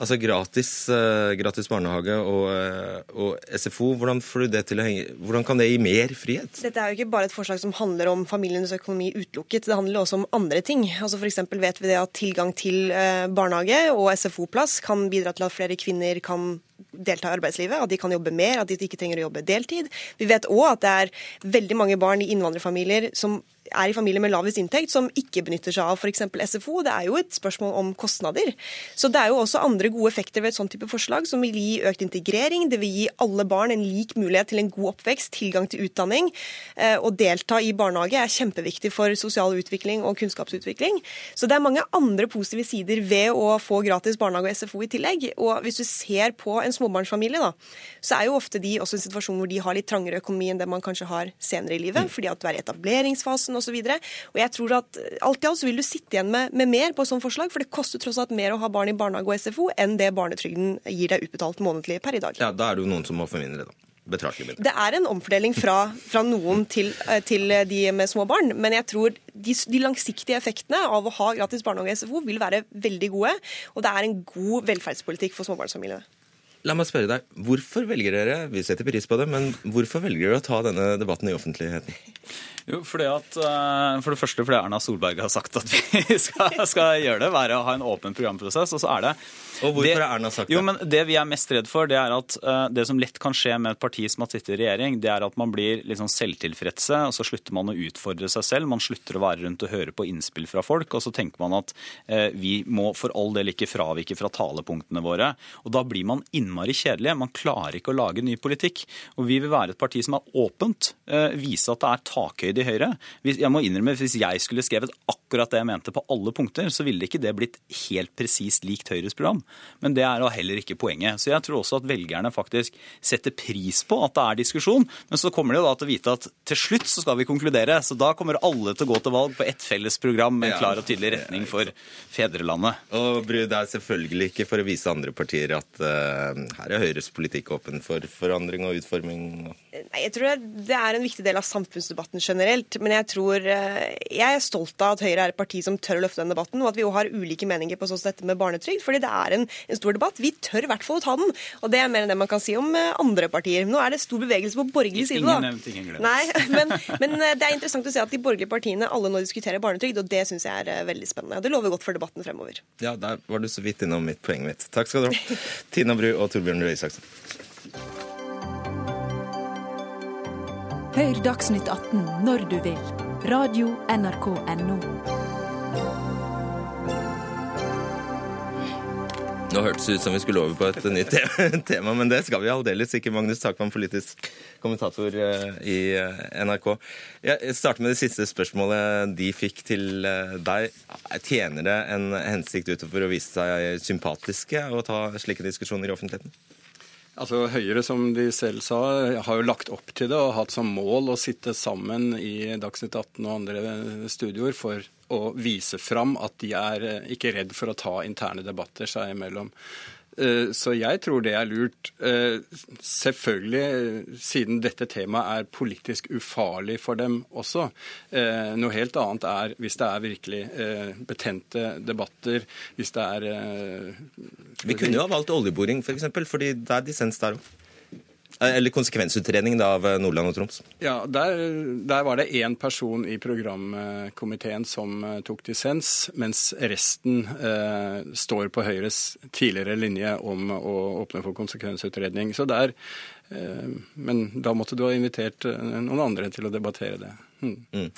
Altså gratis, uh, gratis barnehage og, uh, og, SFO, hvordan, henge, hvordan, kan det gi mer frihet? Dette er jo ikke bare et forslag som handler om familienes økonomi utelukket, det handler også om andre ting. Altså F.eks. vet vi det at tilgang til uh, barnehage og SFO-plass kan bidra til at flere kvinner kan delta i arbeidslivet, at de kan jobbe mer, at de ikke trenger å jobbe deltid. Vi vet òg at det er veldig mange barn i innvandrerfamilier som er i familier med lavest inntekt, som ikke benytter seg av f.eks. SFO. Det er jo et spørsmål om kostnader. Så det er jo også andre gode effekter ved et sånt type forslag, som vil gi økt integrering. Det vil gi alle barn en lik mulighet til en god oppvekst, tilgang til utdanning. Eh, å delta i barnehage er kjempeviktig for sosial utvikling og kunnskapsutvikling. Så det er mange andre positive sider ved å få gratis barnehage og SFO i tillegg. Og hvis du ser på en småbarnsfamilie, da, så er jo ofte de også i en situasjon hvor de har litt trangere økonomi enn det man kanskje har senere i livet, fordi at du er i etableringsfasen osv. Og, og jeg tror at alt i alt så vil du sitte igjen med, med mer på et sånt forslag, for det koster tross alt mer å ha barn i barnehage og SFO enn det barnetrygden gir deg utbetalt månedlig per i dag. Ja, Da er det jo noen som må få mindre, da. Det er en omfordeling fra, fra noen til, eh, til, de med små barn. Men jeg tror de, de, langsiktige effektene av å ha gratis barnehage og SFO vil være veldig gode. Og det er en god velferdspolitikk for småbarnsfamiliene. La meg spørre deg, Hvorfor velger dere vi setter pris på det, men hvorfor velger dere å ta denne debatten i offentligheten? Jo, fordi at, eh, For det første fordi Erna Solberg har sagt at vi skal, skal gjøre det. Være å ha en åpen programprosess. Og så er det og hvorfor har Erna sagt det? Jo, men Det vi er mest redd for, det er at uh, det som lett kan skje med et parti som har sittet i regjering, det er at man blir litt sånn selvtilfredse, og så slutter man å utfordre seg selv. Man slutter å være rundt og høre på innspill fra folk, og så tenker man at uh, vi må for all del ikke fravike fra talepunktene våre. Og da blir man innmari kjedelig. Man klarer ikke å lage ny politikk. Og vi vil være et parti som er åpent, uh, vise at det er takhøyde i Høyre. Jeg må innrømme, Hvis jeg skulle skrevet akkurat det jeg mente på alle punkter, så ville ikke det blitt helt presist likt Høyres program. Men det er da heller ikke poenget. Så jeg tror også at velgerne faktisk setter pris på at det er diskusjon. Men så kommer de jo da til å vite at til slutt så skal vi konkludere. Så da kommer alle til å gå til valg på ett felles program med en klar og tydelig retning for fedrelandet. Og Bru, det er selvfølgelig ikke for å vise andre partier at uh, her er Høyres politikk åpen for forandring og utforming? Nei, jeg tror det er en viktig del av samfunnsdebatten generelt. Men jeg tror uh, jeg er stolt av at Høyre er et parti som tør å løfte den debatten, og at vi jo har ulike meninger på sånn dette med barnetrygd. fordi det er en en stor debatt. Vi tør i hvert fall å ta den, og det er mer enn det man kan si om eh, andre partier. Nå er det stor bevegelse på borgerlig side, da. Ingen nevnt, ingen glemt. Nei, men, men, eh, det er interessant å se at de borgerlige partiene alle nå diskuterer barnetrygd, og det syns jeg er eh, veldig spennende. Det lover godt for debatten fremover. Ja, der var du så vidt innom mitt poenget mitt. Takk skal du ha. Tina Bru og Torbjørn Røe Isaksen. Hør Dagsnytt 18 når du vil. Radio NRK Radio.nrk.no. Nå hørtes det ut som vi skulle over på et nytt tema, men det skal vi aldeles ikke. Magnus Takvam, politisk kommentator eh, i eh, NRK. Jeg starter med det siste spørsmålet de fikk til eh, deg. Tjener det en hensikt utover å vise seg sympatiske og ta slike diskusjoner i offentligheten? Altså Høyre, som de selv sa, har jo lagt opp til det og hatt som mål å sitte sammen i Dagsnytt 18 og andre studioer for å vise fram at de er eh, ikke redd for å ta interne debatter seg imellom. Eh, så jeg tror det er lurt. Eh, selvfølgelig, siden dette temaet er politisk ufarlig for dem også. Noe helt annet er hvis det er virkelig betente debatter, hvis det er Vi kunne jo ha valgt oljeboring, f.eks., for fordi det er dissens der òg. Eh, eller konsekvensutredning av eh, Nordland og Troms? Ja, der, der var det én person i programkomiteen som eh, tok dissens, mens resten eh, står på Høyres tidligere linje om å åpne for konsekvensutredning. Så der, eh, Men da måtte du ha invitert noen andre til å debattere det. Mm. Mm.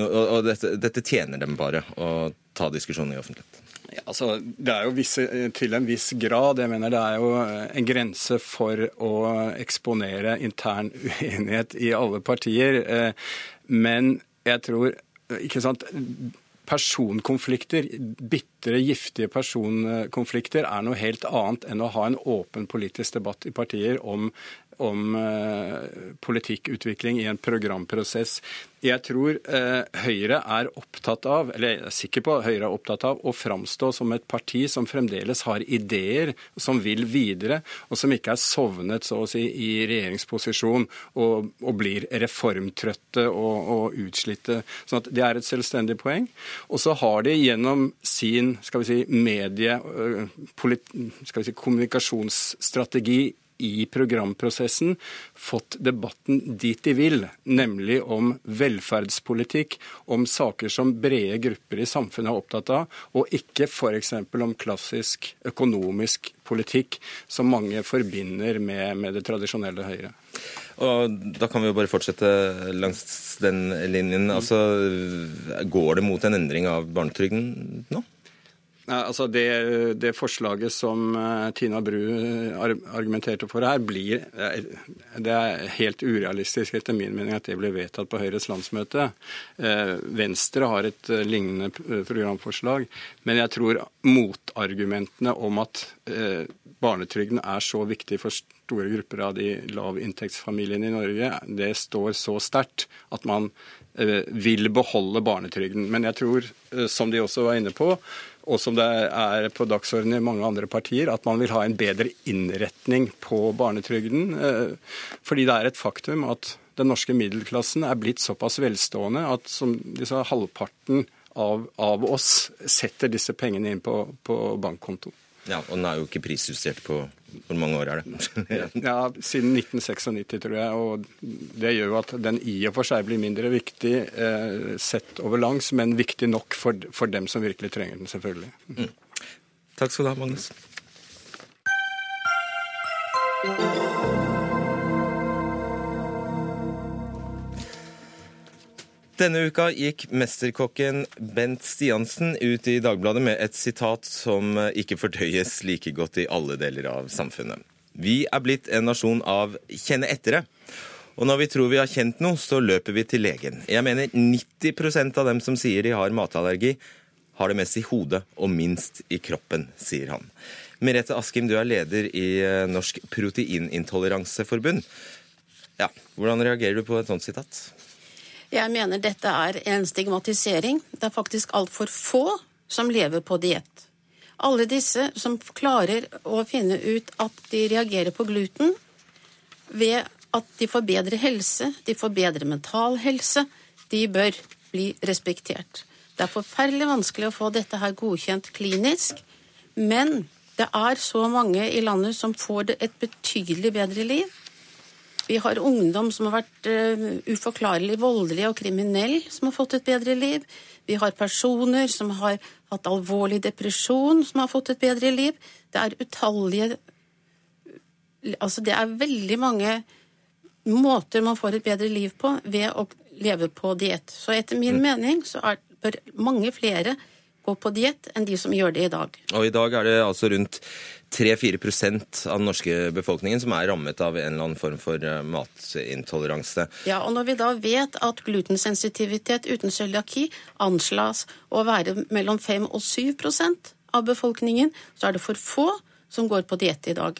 Noe, og dette, dette tjener dem bare, å ta diskusjonen i offentlighet? Ja, altså, det er jo visse, til en viss grad. Jeg mener det er jo en grense for å eksponere intern uenighet i alle partier. Eh, men jeg tror ikke sant, Personkonflikter, bitre, giftige personkonflikter, er noe helt annet enn å ha en åpen politisk debatt i partier om om eh, politikkutvikling i en programprosess. Jeg tror eh, Høyre er opptatt av, eller jeg er sikker på Høyre er opptatt av, å framstå som et parti som fremdeles har ideer, som vil videre, og som ikke er sovnet så å si, i regjeringsposisjon og, og blir reformtrøtte og, og utslitte. Sånn at Det er et selvstendig poeng. Og så har de gjennom sin skal vi si, medie, øh, polit, skal vi si, kommunikasjonsstrategi i programprosessen fått debatten dit de vil, nemlig om velferdspolitikk, om saker som brede grupper i samfunnet er opptatt av, og ikke f.eks. om klassisk økonomisk politikk, som mange forbinder med, med det tradisjonelle Høyre. Og Da kan vi jo bare fortsette langs den linjen. Altså, Går det mot en endring av barnetrygden nå? Altså det, det, forslaget som eh, Tina Bru eh, argumenterte for her, blir eh, Det er helt urealistisk etter min mening at det blir vedtatt på Høyres landsmøte. Venstre har et lignende programforslag. Men jeg tror motargumentene om at barnetrygden er så viktig for store grupper av de lavinntektsfamiliene i Norge, det står så sterkt at man vil beholde barnetrygden. Men jeg tror, som de også var inne på, og som det er på dagsordenen i mange andre partier, at man vil ha en bedre innretning på barnetrygden. Eh, fordi det er et faktum at den norske middelklassen er blitt såpass velstående at som de sa, halvparten av, av oss setter disse pengene inn på, på bankkonto. Ja, Og den er jo ikke prisjustert på hvor mange år er det? ja, Siden 1996, tror jeg. Og det gjør jo at den i og for seg blir mindre viktig eh, sett over langs, men viktig nok for, for, dem som virkelig trenger den, selvfølgelig. Mm. Takk skal du ha, Magnus. Denne uka gikk mesterkokken Bent Stiansen ut i Dagbladet med et sitat som ikke fordøyes like godt i alle deler av samfunnet. Vi er blitt en nasjon av kjenne ettere. Og når vi tror vi har kjent noe, så løper vi til legen. Jeg mener 90% av dem som sier de har matallergi, har det mest i hodet og minst i kroppen, sier han. Merete Askim, du er leder i eh, Norsk proteinintoleranseforbund. Ja, hvordan reagerer du på et sånt sitat? Jeg mener dette er en stigmatisering. Det er faktisk altfor få som lever på diett. Alle disse som klarer å finne ut at de reagerer på gluten ved at de får bedre helse, de får bedre mental helse, de bør bli respektert. Det er forferdelig vanskelig å få dette her godkjent klinisk, men det er så mange i landet som får et betydelig bedre liv. Vi har ungdom som har vært uh, uforklarlig voldelige og kriminelle, som har fått et bedre liv. Vi har personer som har hatt alvorlig depresjon, som har fått et bedre liv. Det er utallige Altså, det er veldig mange måter man får et bedre liv på ved å leve på diett. Så etter min mm. mening så er, bør mange flere gå på diett enn de som gjør det i dag. Og i dag er det altså rundt 3-4 av den norske befolkningen som er rammet av en eller annen form for eh, matintoleranse. Ja, og når vi da vet at glutensensitivitet uten cøliaki anslås å være mellom 5 og 7% av befolkningen, så er det for få som går på diett i dag.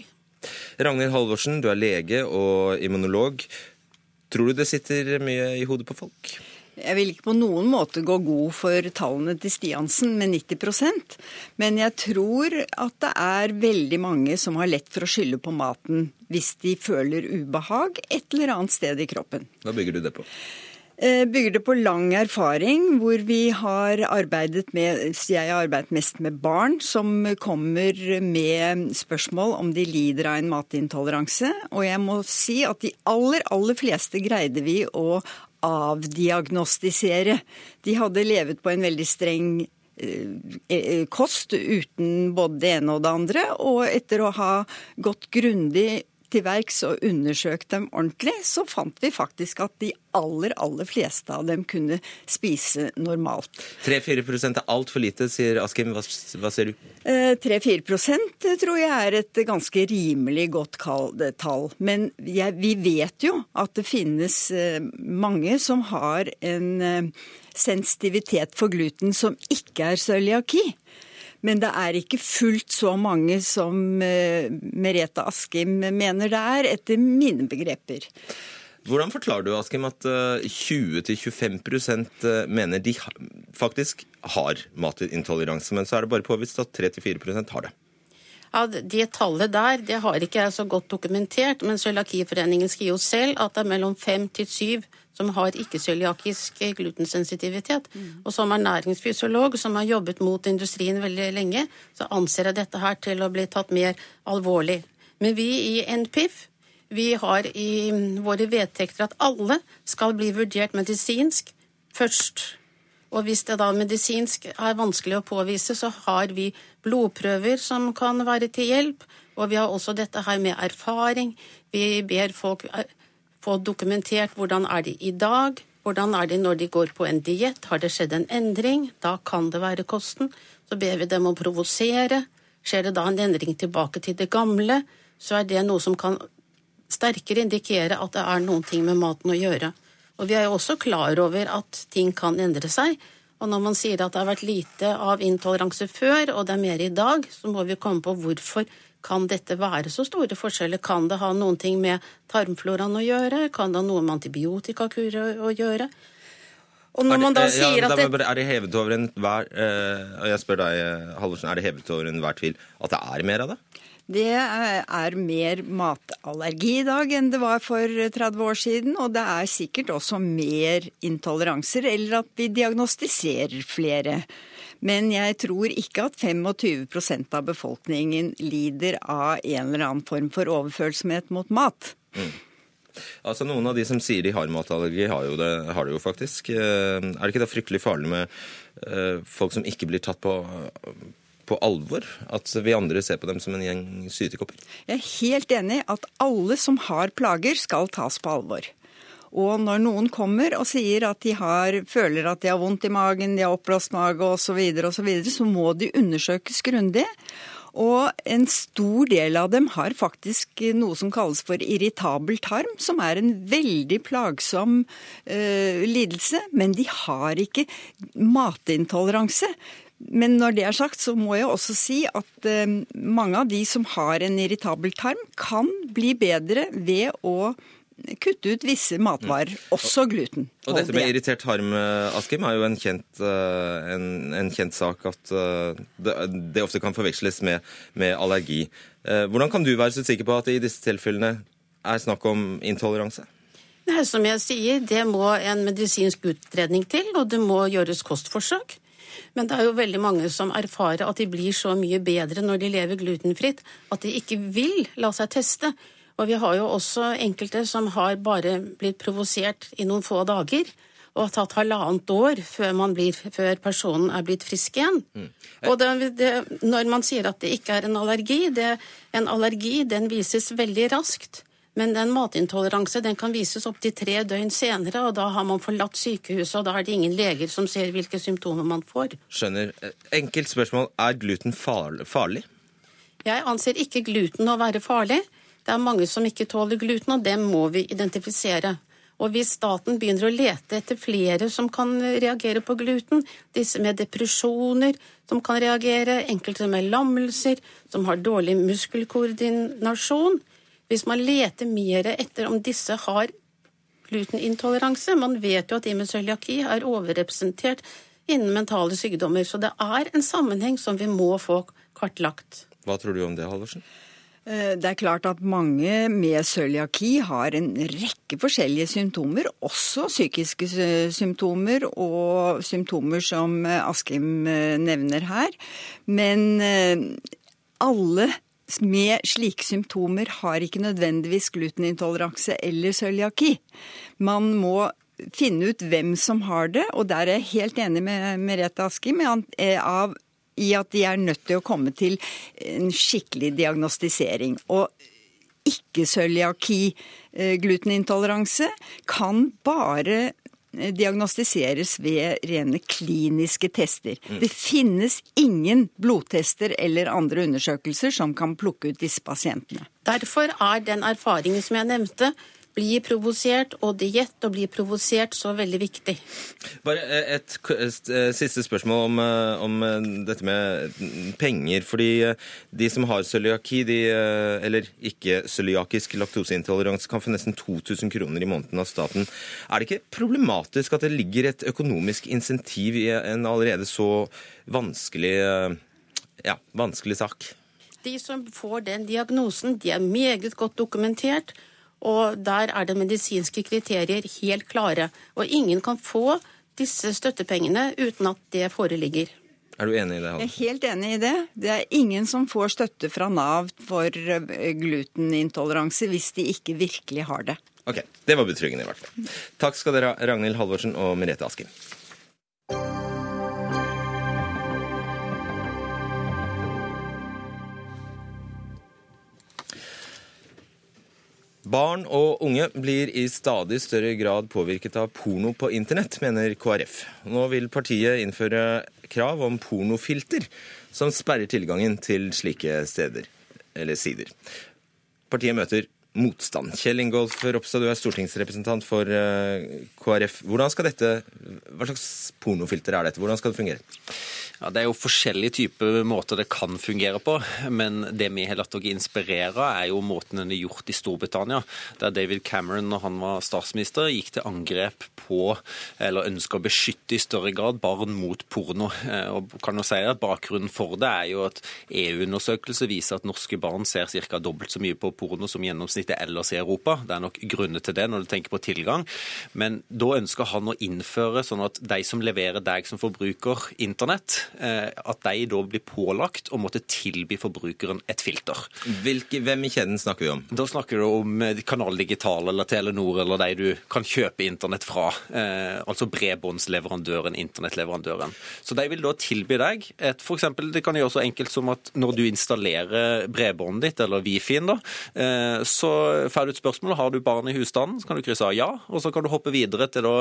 Ragnhild Halvorsen, du er lege og immunolog. Tror du det sitter mye i hodet på folk? Jeg vil ikke på noen måte gå god for tallene til Stiansen med 90% men jeg tror at det er veldig mange som har lett for å skylde på maten hvis de føler ubehag et eller annet sted i kroppen. Hva bygger du det på? Eh, bygger det på lang erfaring, hvor vi har arbeidet med Jeg har arbeidet mest med barn som kommer med spørsmål om de lider av en matintoleranse. Og jeg må si at de aller, aller fleste greide vi å avdiagnostisere. De hadde levet på en veldig streng eh, eh, kost uten både det ene og det andre, og etter å ha gått grundig til verks og undersøkt dem ordentlig, så fant vi faktisk at de aller, aller fleste av dem kunne spise normalt. 3-4% er altfor lite, sier Askim. Hva, hva ser du? 3-4 eh, tror jeg er et ganske rimelig godt tall. Men jeg, vi vet jo at det finnes eh, mange som har en eh, sensitivitet for gluten som ikke er cøliaki. Men det er ikke fullt så mange som Merete Askim mener det er, etter mine begreper. Hvordan forklarer du Askim, at 20-25% mener de faktisk har matintoleranse, men så er det bare påvist at 3-4% har det? Ja, Det tallet der det har ikke jeg så godt dokumentert, men Cøliakiforeningen skriver jo selv at det er mellom fem til syv som har ikke-cøliakisk glutensensitivitet. Mm. Og som ernæringsfysiolog som har jobbet mot industrien veldig lenge, så anser jeg dette her til å bli tatt mer alvorlig. Men vi i NPIF vi har i våre vedtekter at alle skal bli vurdert medisinsk først. Og hvis det da medisinsk er vanskelig å påvise, så har vi blodprøver som kan være til hjelp. Og vi har også dette her med erfaring. Vi ber folk eh, få dokumentert hvordan er de i dag, hvordan er de når de går på en diett, har det skjedd en endring, da kan det være kosten. Så ber vi dem å provosere. Skjer det da en endring tilbake til det gamle, så er det noe som kan sterkere indikere at det er noen ting med maten å gjøre. Og vi er jo også klar over at ting kan endre seg. Og når man sier at det har vært lite av intoleranse før, og det er mer i dag, så må vi komme på hvorfor kan dette være så store forskjeller? Kan det ha noen ting med tarmfloraen å gjøre? Kan det ha noe med antibiotikakurer å gjøre? Og når man da ja, sier at det... Er det hevet over enhver uh, jeg spør deg, Halvorsen, er det hevet over enhver tvil at det er mer av det? Det er mer matallergi i dag enn det var for 30 år siden. Og det er sikkert også mer intoleranser, eller at vi diagnostiserer flere. Men jeg tror ikke at 25% av befolkningen lider av en eller annen form for overfølsomhet mot mat. Mm. Altså Noen av de som sier de har matallergi, har, jo det, har det jo faktisk. Eh, er det ikke da fryktelig farlig med eh, folk som ikke blir tatt på på alvor at vi andre ser på dem som en gjeng sytekopper? Jeg er helt enig at alle som har plager, skal tas på alvor. Og når noen kommer og sier at de har, føler at de har vondt i magen, de har oppblåst mage osv., så, og så, videre, så må de undersøkes grundig. Og en stor del av dem har faktisk noe som kalles for irritabel tarm, som er en veldig plagsom uh, lidelse. Men de har ikke matintoleranse. Men når det er sagt, så må jeg også si at uh, mange av de som har en irritabel tarm, kan bli bedre ved å kutte ut visse matvarer, mm. også gluten. Og dette med irritert tarm, eh, Askim, er jo en kjent, uh, en, en kjent sak at det, det, ofte kan forveksles med, med allergi. hvordan kan du være så sikker på at det i disse tilfellene er snakk om intoleranse? Nei, som jeg sier, det må en medisinsk utredning til, og det må gjøres kostforsøk. Men det er jo veldig mange som erfarer at de blir så mye bedre når de lever glutenfritt, at de ikke vil la seg teste. Og vi har jo også enkelte som har bare blitt provosert i noen få dager. Og har tatt halvannet år før, blir, før, personen er blitt frisk igjen. Mm. Og det, det, når man sier at det ikke er en allergi det, En allergi den vises veldig raskt. Men den matintoleranse den kan vises opptil tre døgn senere, og da har man forlatt sykehuset, og da er det ingen leger som ser hvilke symptomer man får. Skjønner. Enkelt spørsmål. Er gluten farlig? Jeg anser ikke gluten å være farlig. Det er mange som ikke tåler gluten, og dem må vi identifisere. Og hvis staten begynner å lete etter flere som kan reagere på gluten, disse med depresjoner som kan reagere, enkelte med lammelser, som har dårlig muskelkoordinasjon, hvis man leter mer etter om disse har glutenintoleranse Man vet jo at de med cøliaki er overrepresentert innen mentale sykdommer. Så det er en sammenheng som vi må få kartlagt. Hva tror du om det, Halvorsen? Eh, det er klart at mange med cøliaki har en rekke forskjellige symptomer, også psykiske symptomer og symptomer som Askim eh, nevner her. Men eh, alle med slike symptomer har ikke nødvendigvis glutenintoleranse eller cøliaki. Man må finne ut hvem som har det, og der er jeg helt enig med Merete Askim eh, i at de er nødt til å komme til en skikkelig diagnostisering. Og ikke-cøliaki, eh, glutenintoleranse, kan bare diagnostiseres ved rene kliniske tester. Mm. Det finnes ingen blodtester eller andre undersøkelser som kan plukke ut disse pasientene. Derfor er den erfaringen som jeg nevnte, bli provosert, og diett og bli provosert så veldig viktig. Bare et, et, et siste spørsmål om, eh, om, eh, dette med penger. Fordi eh, de som har cøliaki, eller ikke cøliakisk laktoseintoleranse, kan få nesten 2000 kroner i måneden av staten. Er det ikke problematisk at det ligger et økonomisk insentiv i en allerede så vanskelig, ja, vanskelig sak? De som får den diagnosen, de er meget godt dokumentert. Og der er det medisinske kriterier helt klare. Og ingen kan få disse støttepengene uten at det foreligger. Er du enig i det? Jeg er helt enig i det. Det er ingen som får støtte fra Nav for eh, glutenintoleranse hvis de ikke virkelig har det. Ok, Det var betryggende, i hvert fall. Takk skal dere ha, Ragnhild Halvorsen og Merete Askim. Barn og unge blir i stadig større grad påvirket av porno på internett, mener KrF. Nå vil partiet innføre krav om pornofilter som sperrer tilgangen til slike steder eller sider. Partiet møter motstand. Kjell Ingolf Ropstad, du er stortingsrepresentant for eh, KrF. Dette, Hva slags pornofilter er dette? Hvordan skal det fungere? Ja, Det er jo forskjellige typer måter det kan fungere på, men det vi har latt oss inspirere er jo måten den er gjort i Storbritannia, der David Cameron, når han var statsminister, gikk til angrep på, eller ønska å beskytte i større grad, barn mot porno. Eh, og kan jo si at Bakgrunnen for det er jo at EU-undersøkelser viser at norske barn ser ca. dobbelt så mye på porno som gjennomsnittet ellers i Europa. Det er nok grunner til det når du tenker på tilgang, men da ønsker han å innføre sånn at de som leverer deg som forbruker internett, Eh, at de da blir pålagt å måtte tilby forbrukeren et filter. Hvilke, hvem i kjeden snakker vi om? Da snakker du om eh, Kanal Digital eller Telenor eller de du kan kjøpe internett fra. Eh, altså bredbåndsleverandøren, internettleverandøren. Så de vil da tilby deg et eksempel, Det kan gjøre så enkelt som at når du installerer bredbåndet ditt, eller Wi-Fi-en, da, eh, så får du et spørsmål har du barn i husstanden. Så kan du krysse av ja, og så kan du hoppe videre til da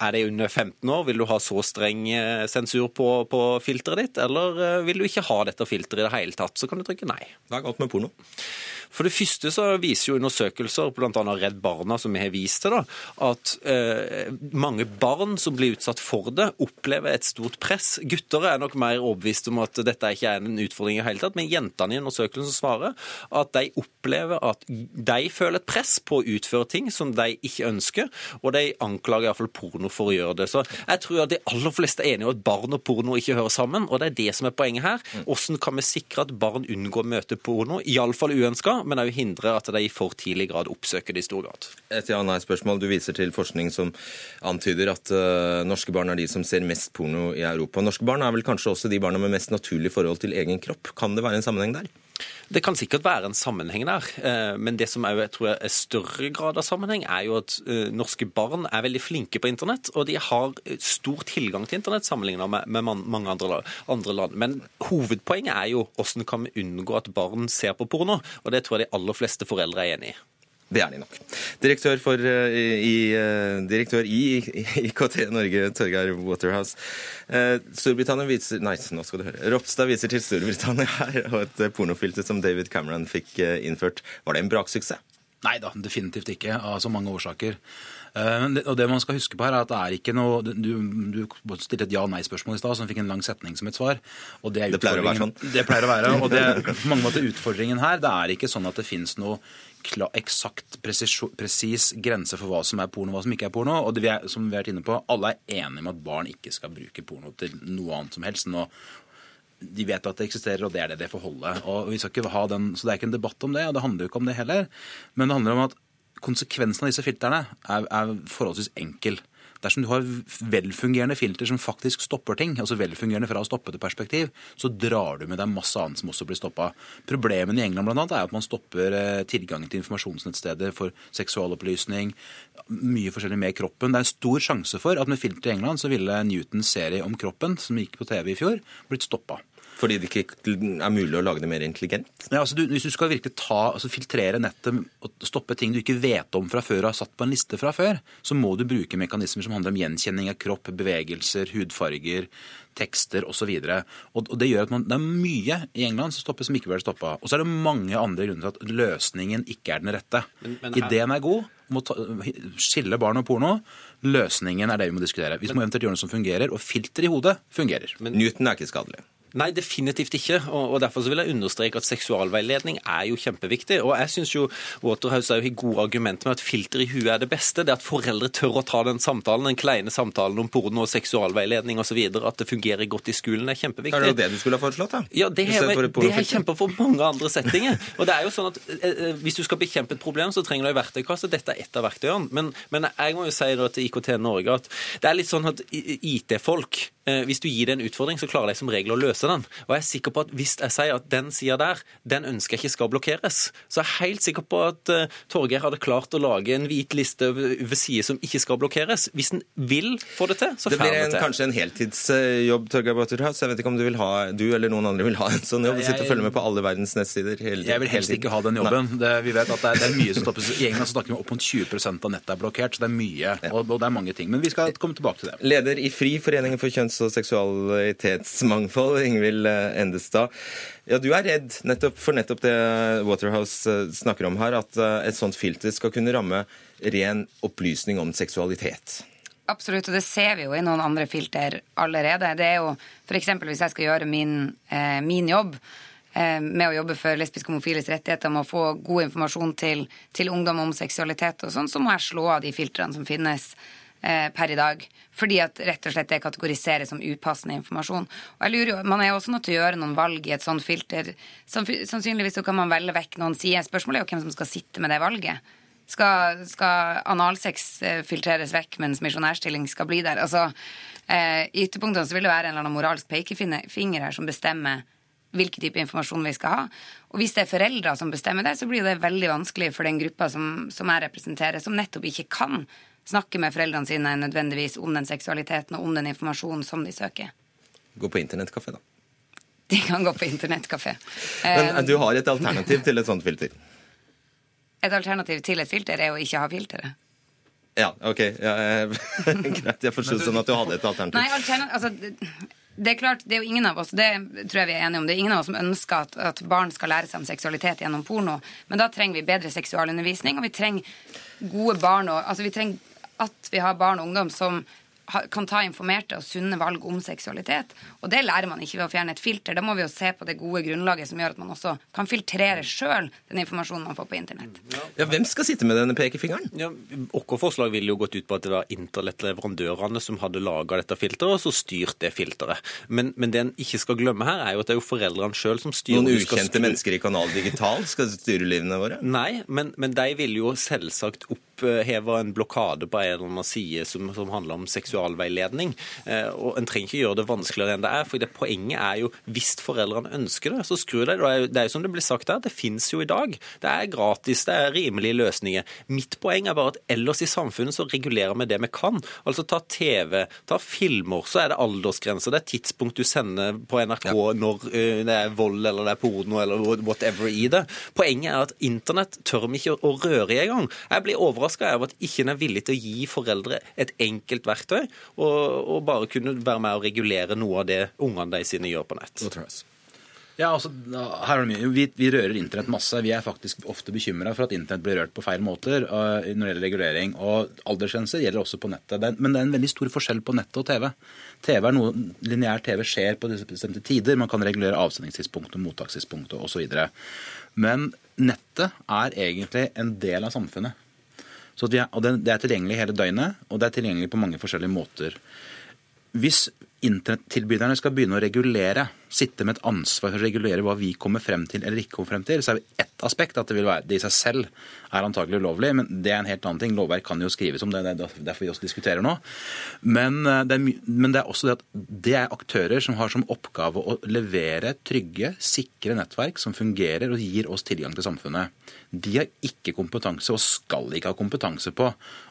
Er de under 15 år? Vil du ha så streng eh, sensur på, på filteret ditt, eller eh, vil du ikke ha dette filteret i det hele tatt, så kan du trykke nei. Det er galt med porno? For det første så viser jo undersøkelser, bl.a. Redd Barna, som vi har vist til, da, at eh, mange barn som blir utsatt for det, opplever et stort press. Gutter er nok mer overbevist om at dette ikke er en utfordring i hele tatt, men jentene i undersøkelsen svarer at de opplever at de føler et press på å utføre ting som de ikke ønsker, og de anklager iallfall porno for å gjøre det. Så jeg tror at de aller fleste er enige om at barn og porno ikke hører sammen, og det er det som er poenget her. Hvordan kan vi sikre at barn unngår å møte porno, iallfall uønska? Men òg hindre at de i for tidlig grad oppsøker det i stor grad. Et ja-nei-spørsmål. Du viser til forskning som antyder at uh, norske barn er de som ser mest porno i Europa. Norske barn er vel kanskje også de barna med mest naturlig forhold til egen kropp. Kan det være en sammenheng der? Det kan sikkert være en sammenheng der, eh, men det som jeg tror er større grad av sammenheng, er jo at eh, norske barn er veldig flinke på internett, og de har stor tilgang til internett sammenlignet med, mange andre, land. Men hovedpoenget er jo hvordan kan vi unngå at barn ser på porno, og det tror jeg de aller fleste foreldre er enig i. Det er de nok. Direktør, for, eh, i, eh, direktør i IKT Norge, Torgeir Waterhouse. Eh, Storbritannia viser Nei, nå skal du høre. Ropstad viser til Storbritannia her og et pornofilter som David Cameron fikk innført. Var det en braksuksess? Nei da, definitivt ikke, av så mange årsaker. Og det man skal huske på her er at det er ikke noe Du, du stilte et ja-nei-spørsmål i stad som fikk en lang setning som et svar. Og det, det pleier å være sånn. Det pleier å være, og det er på mange måter utfordringen her. Det er ikke sånn at det finnes noe eksakt, presis grense for hva som er porno og hva som ikke er porno. Og det vi er, som vi har vært inne på, alle er enige om at barn ikke skal bruke porno til noe annet som helst. Nå, de vet at det eksisterer, og det er det det får holde. Og vi skal ikke ha den, så det er ikke en debatt om det, og det handler jo ikke om det heller. Men det handler om at konsekvensen av disse filtrene er, er forholdsvis enkel. Dersom du har velfungerende filter som faktisk stopper ting, altså velfungerende fra stoppete perspektiv, så drar du med deg masse annet som også blir stoppa. Problemene i England blant annet, er at man stopper eh, tilgangen til informasjonsnettsteder for seksualopplysning, mye forskjellig med kroppen. Det er en stor sjanse for at med filter i England så ville Newtons serie om kroppen, som gikk på TV i fjor, blitt stoppa. Fordi det ikke er mulig å lage det mer intelligent? Ja, altså du, Hvis du skal virkelig ta, altså filtrere nettet og stoppe ting du ikke vet om fra før og har satt på en liste fra før, så må du bruke mekanismer som handler om gjenkjenning av kropp, bevegelser, hudfarger, tekster osv. Og, og det gjør at man, det er mye i England som stoppes som ikke bør stoppa. Og så er det mange andre grunner til at løsningen ikke er den rette. Men, men her... Ideen er god. Må ta, skille barn og porno. Løsningen er det vi må diskutere. Vi må eventuelt gjøre noe som fungerer, og filter i hodet fungerer. Men Newton er ikke skadelig? Nei, definitivt ikke. Og, Derfor vil jeg understreke at seksualveiledning er jo kjempeviktig. Og jeg syns Waterhouse har gode argumenter med at filter i huet er det beste. Det at foreldre tør å ta den samtalen, den kleine samtalen om porno og seksualveiledning osv. At det fungerer godt i skolen, er kjempeviktig. Er det det du skulle ha foreslått, da? Ja, det har jeg kjempa for mange andre settinger. Og det er jo sånn at eh, eh, Hvis du skal bekjempe et problem, så trenger du ei verktøykasse. Dette er ett av verktøyene. Men, men, jeg må jo si da til IKT Norge at det er litt sånn at IT-folk Eh, hvis du gir det en utfordring, så klarer de som regel å løse den. Og jeg er sikker på at Hvis jeg sier at den sida der, den ønsker jeg ikke skal blokkeres, så jeg er helt sikker på at uh, Torgeir hadde klart å lage en hvit liste over sider som ikke skal blokkeres. Hvis en vil få det til, så får en det til. Det blir kanskje en heltidsjobb, Torgeir Botterhaus. Jeg vet ikke om du, vil ha, du eller noen andre vil ha en sånn jobb? Sitte og følge med på alle verdens nettsider hele tiden. Jeg vil helst ikke ha den jobben. Det, vi vet at det er, det er mye som stoppes. I England så snakker vi om opp mot 20% av nettet er blokkert, så det er mye. Og, og det er mange ting. Men vi skal komme tilbake til det. Leder i FRI, Foreningen for kjønns- og seksual kvalitetsmangfold, Ingvild eh, Endestad. Ja, Du er redd nettopp for nettopp det Waterhouse eh, snakker om her, at eh, et sånt filter skal kunne ramme ren opplysning om seksualitet. Absolutt, og det ser vi jo i noen andre filter allerede. Det er jo f.eks. hvis jeg skal gjøre min, eh, min jobb eh, med å jobbe for lesbiske og homofiles rettigheter, med å få god informasjon til, til ungdom om seksualitet og sånn, så må jeg slå av de filtrene som finnes eh, per i dag. Fordi at rett og slett det kategoriseres som upassende informasjon. Og jeg lurer jo, Man er jo også nødt til å gjøre noen valg i et sånt filter. Sannsynligvis så kan man velge vekk noen sider. Spørsmålet er jo hvem som skal sitte med det valget. Skal, skal analsex eh, filtreres vekk, mens misjonærstilling skal bli der? Altså, eh, I ytterpunktene så vil det være en eller annen moralsk pekefinger her som bestemmer hvilken type informasjon vi skal ha. Og hvis det er foreldre som bestemmer det, så blir det veldig vanskelig for den gruppa som, som jeg representerer, som nettopp ikke kan snakke med foreldrene sine nødvendigvis om den seksualiteten og om den informasjonen som de søker. Gå på internettkafé, da. De kan gå på internettkafé. Men eh, du har et alternativ til et sånt filter? Et alternativ til et filter er å ikke ha filteret. Ja, OK. Ja, greit. Jeg forsto sånn at du hadde et alternativ. Nei, alternativ, altså, det er klart, det er jo ingen av oss det tror jeg vi er enige om, det er ingen av oss som ønsker at, at barn skal lære seg om seksualitet gjennom porno. Men da trenger vi bedre seksualundervisning, og vi trenger gode barn og, altså vi trenger at vi har barn og ungdom som kan ta informerte og sunne valg om seksualitet. Og det lærer man ikke ved å fjerne et filter. Da må vi jo se på det gode grunnlaget som gjør at man også kan filtrere sjøl den informasjonen man får på internett. Ja, Hvem skal sitte med denne pekefingeren? Ja, Vårt forslag ville jo gått ut på at det var internettleverandørene som hadde laga dette filteret, og så styrt det filteret. Men, men, det en ikke skal glemme her, er jo at det er jo foreldrene sjøl som styrer. Noen ukjente mennesker i Kanal Digital skal styre livene våre? Nei, men, men de vil jo selvsagt oppheve en blokade på en eller annen side som, som handler om seksualveiledning. Eh, og En trenger ikke gjøre det vanskeligere enn det er. for det Poenget er jo hvis foreldrene ønsker det, så skru de. Det er jo som det blir sagt her, det fins jo i dag. Det er gratis, det er rimelige løsninger. Mitt poeng er bare at ellers i samfunnet så regulerer vi det vi kan. Altså ta TV, ta filmer, så er det aldersgrenser. Det er tidspunkt du sender på NRK ja. når uh, det er vold eller det er porno eller whatever i det. Poenget er at internett tør vi ikke å røre i engang. Jeg blir overraska over at ikke en er villig til å gi foreldre et enkelt verktøy, og, og bare kunne være med å regulere noe av det ungene de sine gjør på nett. Ja, altså, her er det mye. Vi, vi, rører internett masse. Vi er faktisk ofte bekymra for at internett blir rørt på feil måter uh, når det gjelder regulering. Og aldersgrenser gjelder også på nettet. Det er, men det er en veldig stor forskjell på nettet og TV. TV er noe, Lineær TV skjer på disse bestemte tider. Man kan regulere avsendingstidspunktet, mottakstidspunktet osv. Men nettet er egentlig en del av samfunnet. Så det er, tilgjengelig hele døgnet, og det er tilgjengelig på mange forskjellige måter. Hvis internettilbyderne skal begynne å regulere, sitte med et ansvar for å regulere hva vi kommer frem til eller ikke kommer frem til, så er det ett aspekt at det, vil være, det i seg selv er antagelig ulovlig, men det er en helt annen ting. Lovverk kan jo skrives om det, er derfor vi også diskuterer nå. Men eh, det, er, men det er også det at det er aktører som har som oppgave å levere trygge, sikre nettverk som fungerer og gir oss tilgang til samfunnet. De har ikke kompetanse, og skal ikke ha kompetanse på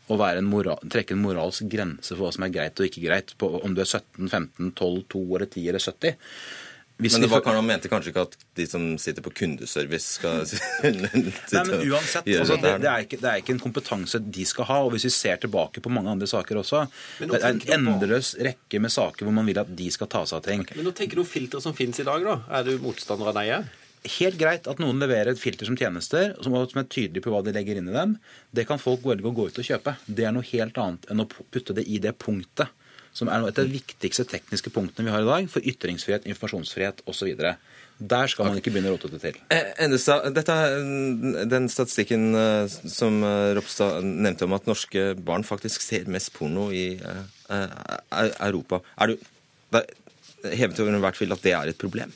å en moral, trekke en moralsk grense for hva som er greit og ikke greit, på om du er 17, 15, 12, 2 eller 10 eller 70. Hvis men det var, han mente kanskje ikke at de som sitter på kundeservice skal Nei, men uansett, altså, det, det, er ikke, det, er ikke, en kompetanse de skal ha. og Hvis vi ser tilbake på mange andre saker også Det er en endeløs rekke med saker hvor man vil at de skal ta seg av ting. Men nå tenker du filtre som finnes i dag, da? Er du motstander av deg? helt greit at noen leverer et filter som tjenester, som er tydelig på hva de legger inn i dem. Det kan folk velge å gå ut og kjøpe. Det er noe helt annet enn å putte det i det punktet som er et av de viktigste tekniske punktene vi har i dag for ytringsfrihet, informasjonsfrihet osv. Der skal man ikke begynne å rote det til. Eh, Endestad, dette, den statistikken eh, som eh, Ropstad nevnte om at norske barn faktisk ser mest porno i Europa, er du hevet over enhver tvil at det er et problem?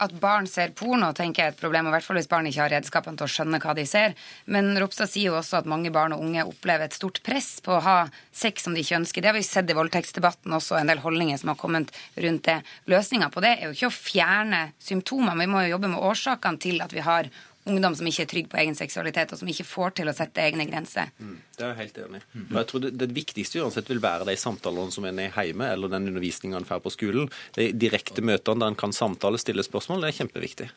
At barn ser porno, tenker jeg er et problem, og i hvert fall hvis barn ikke har redskapene til å skjønne hva de ser. Men Ropstad sier jo også at mange barn og unge opplever et stort press på å ha sex som de ikke ønsker. Det har vi sett i voldtektsdebatten også, en del holdninger som har kommet rundt det. Løsninga på det er jo ikke å fjerne symptomer, vi må jo jobbe med årsakene til at vi har ungdom som ikke er trygg på egen seksualitet, og som ikke får til å sette egne grenser. Mm, det er jeg helt enig i. Men jeg tror det, det, viktigste uansett vil være de samtalene som en er hjemme, eller den undervisninga en får på skolen. De direkte møtene der en kan samtale, stille spørsmål, det er kjempeviktig.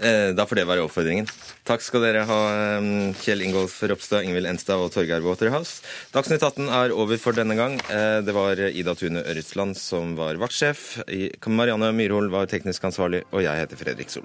Eh, da får det være oppfordringen. Takk skal dere ha, eh, Kjell Ingolf Ropstad, Ingvild Enstad og Torgeir Waterhouse. Dagsnytt 18 er over for denne gang. Eh, det var Ida Tune Ørretsland som var vaktsjef. Marianne Myrhol var teknisk ansvarlig, og jeg heter Fredrik Sol.